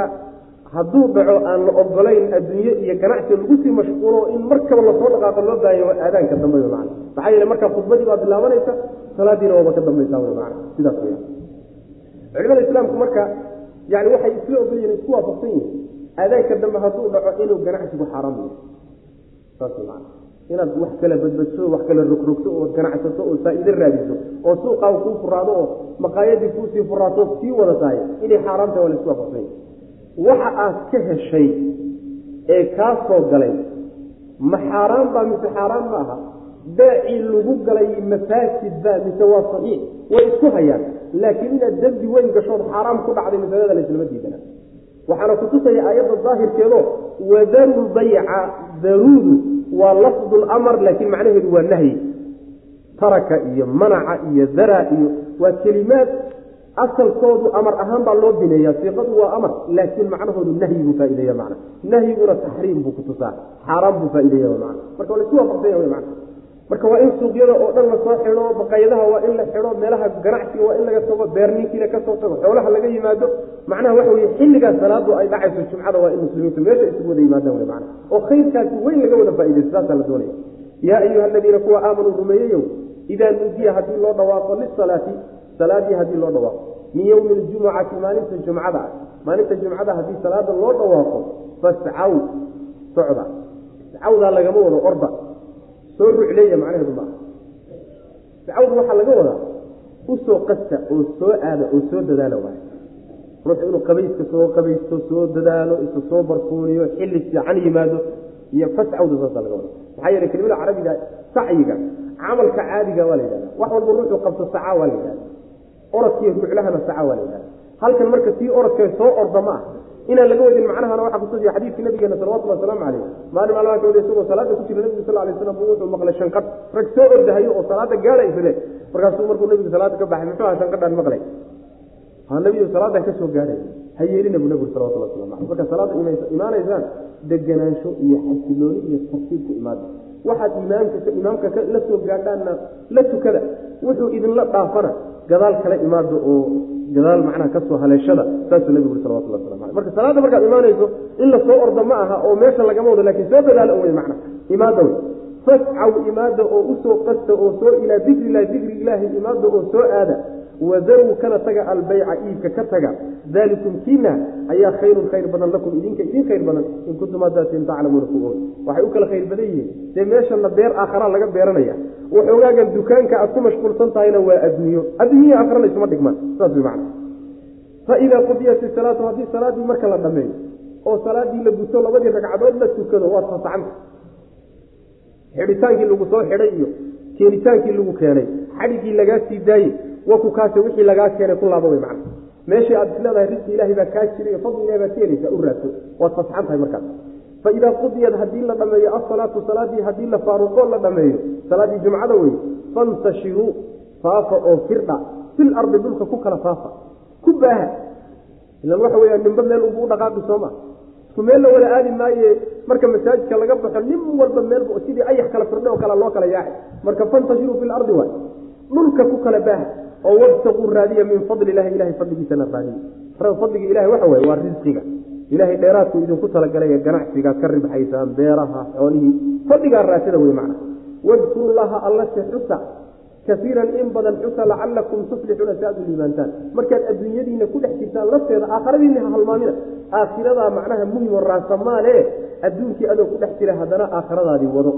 hadduu dhaco aan la ogolayn adduunye iyo ganacsi lagu sii mashquulo in markaba la soo dhaqaaqo loo baahayo waa aadaanka dambe man maxaa yeele markaa khudbadii baa bilaabanaysa salaadiina waaba ka dambaysaa man sidaas weya culimada islaamku marka yani waxay isla ogolyihin isku waafaqsan yihiin aadaanka dambe hadduu dhaco inuu ganacsigu xaaraam yahay. Saas man inaad wax kala badbadso wax kala rogrogto oo ganacsato oo faa-iide raadiso oo suuqaa kuu furaado oo maqaayadii kuusii furaato sii wada tahay. Inay xaaraam tahay waa la isku waafaqsan yahi waxa aad ka heshay ee kaa soo galay ma xaaraan baa mise xaaraan ma aha. Beecii lagu galay mafasid baa mise waa saxiix. Way isku hayaan. Laakiin inaad dembi weyn gashood xaaraam ku dhacday masalada laislama diidana waxaana kutusaya aayadda daahirkeedo wadaru bayca daruudu waa lafdu lamar laakiin macnaheedu waa nahyi. Taraka iyo manaca iyo dara iyo waa kelimaad asalkoodu amar ahaan baa loo bineeya siiqadu waa amar laakiin macnahoodu nahyi buu faa'ideeya macna. Nahyiguna taxriim buu kutusaa xaaraan buu faa'ideeya macna. Marka waa la isku waafaqsanya macna marka waa in suuqyada oo dhan la soo xidho baqayadaha waa in la xidho meelaha ganacsiga waa in laga tago beerninkiina ka soo tago xoolaha laga yimaado. Macnaha waxa weye xilligaas salaadu ay dhacayso jumcada waa in muslimiintu meesha isugu wada yimaadaan wy macna oo khayrkaasi weyn laga wada faaidaysto saasaa la doonaya. Yaa ayuha aladiina kuwa aamanuu rumeeyeyow idaa nuudiya haddii loo dhawaaqo lisalaati salaadii haddii loo dhawaaqo. Min yowmi ljumucati maalinta jumcada maalinta jumcada haddii salaada loo dhawaaqo fascaw socda. Sacawdaa lagama wado orda soo rucleeya macnaheedu maaha sacawda waxaa laga wadaa u soo qasta oo soo aada oo soo dadaala waay. Ruux inuu qabayska soo qabaysto soo dadaalo isu soo barkuuniyo xilli fiican yimaado iyo fascawda saasa laga wada maxaa yeele kelimada carabiga sacyiga camalka caadiga waa la yidhahda wax walba ruuxuu qabto saca waa la yidhahda orodkiiyo ruclahana saca waa la yidhahda halkan marka tii orodka soo orda ma ah inaan laga wadin macnahana waxaa kutusiya xadiidkii nabigeena salawatulli wasalaamu caleyh maalin maalmaha ka mid isagoo salaada ku jira nabigu sal lay slam buu wuxuu maqlay shanqadh rag soo ordahayo oo salaada gaadha isle markaasuu markuu nabigu salaada ka baxay muxuu aha shanqadhaan maqlay. Ha nabigu salaadan ka soo gaadhay ha yeelina buu nabigu salawatulli waslamu aleyh marka salaada imaanaysaan deganaansho iyo xasilooni iyo tartiib ku imaada waxaad imaamka imaamka la soo gaadhaanna la tukada. Wuxuu idinla dhaafana. Gadaal kala imaado oo gadaal macnaha ka soo haleeshada saasuu nabigu uri salawatullah waslamu aleyh marka salaadda markaad imaanayso in la soo orda ma aha oo meesha lagama wado laakiin soo dadaala wey macna imaada wey fascaw imaada oo u soo qasta oo soo ilaa dikri illahi dikri ilaahi imaada oo soo aada wadaruu kana taga albayca iibka ka taga dalikum kiina ayaa khayrun khayr badan lakum idinka idin khayr badan in kuntum hadaatin taclamuuna ku waxay u kala khayr badan yihiin. Dee meeshana beer aakharaa laga beeranaya. Waxoogaagan dukaanka aad ku mashquulsan tahayna waa adduunyo. Adduunyihii aakharana isuma dhigmaan saas way macna. Faidaa qudiyat isalaatu haddii salaadii marka la dhameeyo oo salaadii la guto labadii ragcadood la tukado waad fasacanta xidhitaankii lagu soo xidhay iyo keenitaankii lagu keenay. Xadhigii lagaa sii daayey waku kaase wixii lagaa keenay ku laaba wey macna. Meeshii aad isleedahay risqi ilaahay baa kaa jira iyo fadli ilahay baad ka helaysaa u raadso. Waad fasaxan tahay markaas. Faidaa qudiyad haddii la dhameeyo asalaatu salaadii haddii la faaruqoo la dhameeyo salaaddii jumcada wey fantashiruu faafa oo firdha fil ardi dhulka ku kala faafa. Ku baaha. Ilan waxa weya nimba meel unbu u dhaqaaqi sooma isku meel la wada aadi maaye marka masaajidka laga baxo nin walba meel sidii ayax kala firdhe oo kale loo kala yaaci marka fantashiruu fil ardi waay. Dhulka ku kala baaha oo wabtaquu raadiya min fadli ilahi ilahay fadligiisana raadiya fadliga ilahi waxa waye waa risqiga ilaahay dheeraadku idinku talagalay ganacsiga ka ribxaysaan beeraha xoolihii. Fadligaa raasida wey macna. Wadkuru llaha allase xusa kaiiran in badan xusa lacalakum tuflixuuna si aad u markaad adduunyadiina ku dhex jirtaan lafteeda aakhiradiina ha halmaamina. Aakhiradaa macnaha muhimo raasamaale adduunkii adoo ku dhex jira haddana aakhiradaadii wado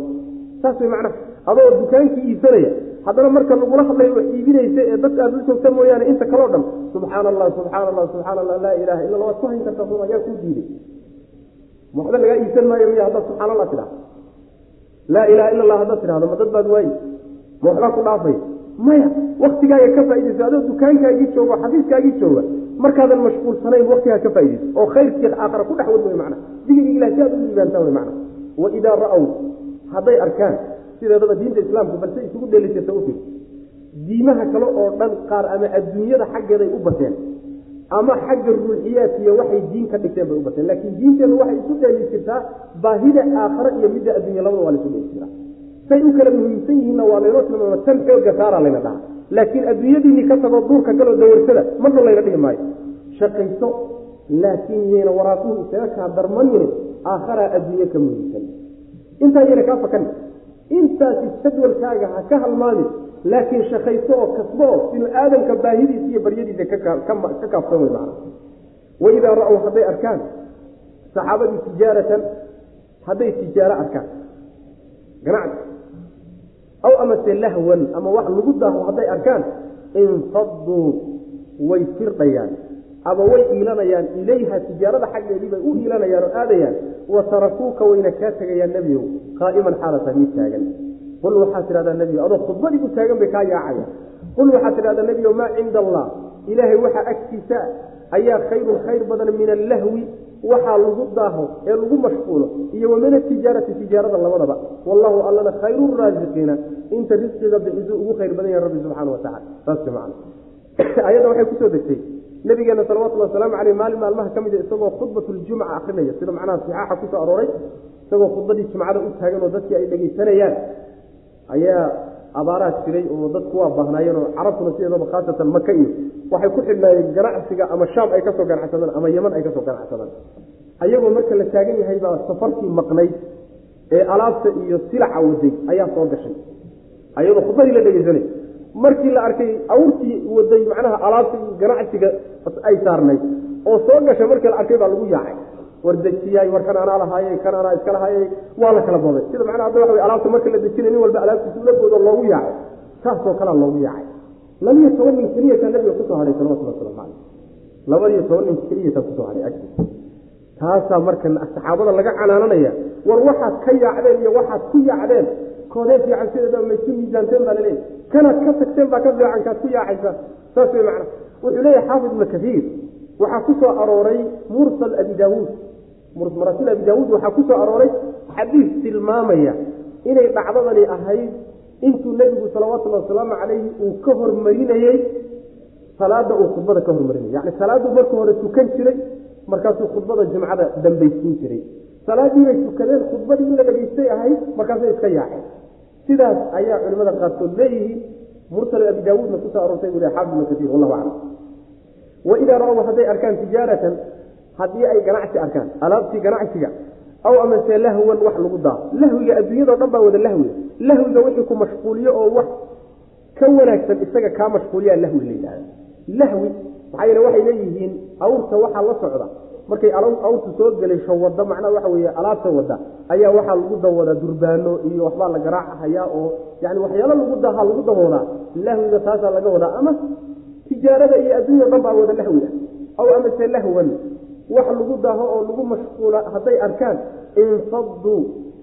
saas way macnaha adoo dukaankii iibsanaya haddana marka lagula hadlayo wax iibinaysa ee dadka aad u joogta mooyaane inta kaleo dhan subxaana allah subxaana allah subxaana allah laa ilaha illa waad ku hayn kartaa suma ayaa kuu diiday. Waxba lagaa iibsan maayo miya haddaad subxana allah tidhahdo laa ilaha illa allah haddaad tidhahdo ma dad baad waayi? Ma waxbaa ku dhaafay? Maya waktigaaga ka faaidayso adoo dukaankaagii jooga o xafiiskaagii jooga markaadan mashquulsanayn waktigaa ka faaidayso oo khayrkii aakhara ku dhex wad wey macna digriga ilah si aad u liibaantaan wey macna waidaa ra-w hadday arkaan sideedaba diinta islaamku balse isugu dheelisata u fir diimaha kale oo dhan qaar ama adduunyada xaggeeday u bateen ama xagga ruuxiyaadkiiyo waxay diin ka dhigteen bay u bateen. Laakiin diinteedu waxay isu dheeli jirtaa baahida aakhare iyo midda adduunya labada waa la isu dheeli jiraa say u kala muhiimsan yihiinna waa laynoo tilmaama tan xooga saara layna dhaha laakiin adduunyadiinii ka tagoo duurka galoo dawarsada marna layna dhihi maayo. Shaqayso laakiin yayna waraaquhu isaga kaa darmanine aakharaa adduunye ka muhiimsan intaa yayna kaa fakan intaasi jadwalkaaga ha ka halmaami laakiin shaqayso oo kasbo oo binu aadamka baahidiisa iyo baryadiisa ka kaafsan wey macana waidaa ra-w hadday arkaan saxaabadii tijaaratan hadday tijaaro arkaan. Ganacsi. Aw amase lahwan ama wax lagu daaho hadday arkaan infaduu way firdhayaan ama way iilanayaan ilayha tijaarada xaggeedii bay u iilanayaan oo aadayaan wa tarakuuka wayna kaa tegayaan nebigow qaa'iman xaalata mid taagan. Qul waxaad tidhahdaa nebigo adoo khudbadii u taagan bay kaa yaacaya. Qul waxaad tidhahdaa nebigo maa cinda allah ilaahay waxaa agtiisa ayaa khayrun khayr badan min allahwi waxaa lagu daaho ee lagu mashquulo iyo wa min atijaarati tijaarada labadaba. Wallahu allana khayru raasiqiina. Inta risqiga bixisu ugu khayr badan yahay rabbi subxaana wa tacala saas man ayadda waxay ku soo degtay nabigeena salawatulli wasalaamu caleyh maalin maalmaha ka mida isagoo khudbatljumca akrinaya sida macnaha sixaaxa ku soo arooray isagoo khudbadii jumcada u taagan oo dadkii ay dhegeysanayaan ayaa abaaraad jiray oo dadku waa baahnaayeen oo carabtuna sideedaba khaasatan maka iyo waxay ku xidhnaayeen ganacsiga ama shaam ay ka soo ganacsadaan ama yeman ay ka soo ganacsadaan. Ayagoo marka la taagan yahay baa safarkii maqnayd ee alaabta iyo silaca waday ayaa soo gashay. Ayadoo khudbadii la dhegeysanay markii la arkay awrtii waday macnaha alaabta ganacsiga ay saarnayd oo soo gashay markii la arkay baa lagu yaacay. War dejiyay war kan anaa lahaayey kan iska lahaayey. Waa la kala boday sida macnaha hadda waxa wey alaabta marka la dejinay nin walba alaabtiisa ula goodo loogu yaacay. Saasoo kalea loogu yaacay. Labaiyo toban nin keliyata nabiga ku soo hadhay salawatullah waslamu caleyh labaiyo toban nin keliyata ku soo hadhay agtiisa. Taasaa marka saxaabada laga canaananaya war waxaad ka yaacdeen iyo waxaad ku yaacdeen koodee fiican sideeda maysu miisaanteen baa laleeyahy kanaad ka tagteen baa ka fiican kaad ku yaacaysa saas wey macna wuxuu leeyahay xaafid ibnu kaiir waxaa ku arooray mursal abi daawuud. Maraasil abi daawuud waxaa ku arooray xadiis tilmaamaya inay dhacdadani ahayd intuu nebigu salawatullahi wasalaamu calayhi uu ka hormarinayey salaada uu khudbada ka hormarinayay. Yani salaaduu marka hore tukan jiray markaasuu khudbada jumcada dambaysiin jiray. Salaadiibay tukadeen khudbadii in la dhegaystay ahayd markaasay iska yaaceen sidaas ayaa culimada qaarkood leeyihiin. Mursal abi daawuudna ku soo aroortay buu xaafid ibnu kaiir wallahu aclam. Waidaa ra-w hadday arkaan tijaaratan haddii ay ganacsi arkaan alaabtii ganacsiga aw amase lahwan wax lagu daa lahwiga adduunyado dhan baa wada lahwiga lahwiga wixii ku mashquuliyo oo wax ka wanaagsan isaga kaa mashquuliyaa lahwi la yidhahda lahwi maxaa yeele waxay leeyihiin awrta waxaa la socda markay awrtu soo gelaysho wada macnaha waxa weeye alaabta wada ayaa waxaa lagu dawadaa durbaano iyo waxbaa la garaacahayaa oo yani waxyaalo lagu daha lagu daboodaa lahwiga taasaa laga wadaa ama tijaarada iyo adduunya dhan baa wada lahwiga aw amase lahwan wax lagu daaho oo lagu mashquula hadday arkaan infaduu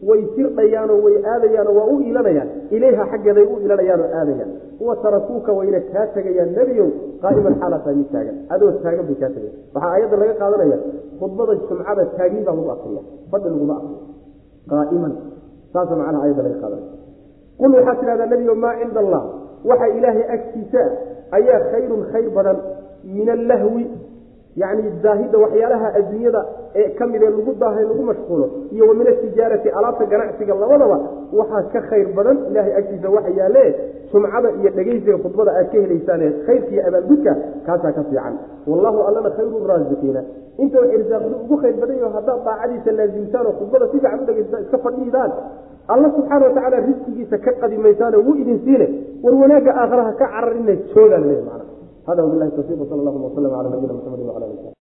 way firdhayaanoo way aadayaanoo waa u iilanayaan. Ilayha xaggeeday u iilanayaan oo aadayaan. Wa tarakuuka wayna kaa tegayaan nebiyow qaa'iman xaalataa mid taagan. Adoo taagan bay kaa tegayan waxaa aayadda laga qaadanaya khudbada jumcada taagin baa lagu akriya fadhi laguma akriyo qaa'iman. Saasa macnaha ayadda laga qaadanaya. Qul waxaad tidhahdaa nebiyo maa cinda allah waxa ilaahay agtiisa ayaa khayrun khayr badan min allahwi yacni daahidda waxyaalaha adduunyada ee ka mid ee lagu daahay lagu mashquulo iyo wa min atijaarati alaabta ganacsiga labadaba waxaa ka khayr badan ilaahay agtiisa waxa yaalle jumcada iyo dhegaysiga khudbada aad ka helaysaane khayrkiiyo abaalgudka kaasaa ka fiican. Wallahu allana khayru raasiqiina. Inta irsaaqdu ugu khayr badan yaho haddaad daacadiisa laasimtaan oo khudbada si fiican u dhegaysataan iska fadhiidaan alla subxaana watacaala risqigiisa ka qadimaysaanoo wuu idin siine war wanaagga aakharaha ka cararina joogaa laleeyahy macana hada wabilahi tawfiiq sal allahuma wasalam cala nabiyina maxamedi wacala ali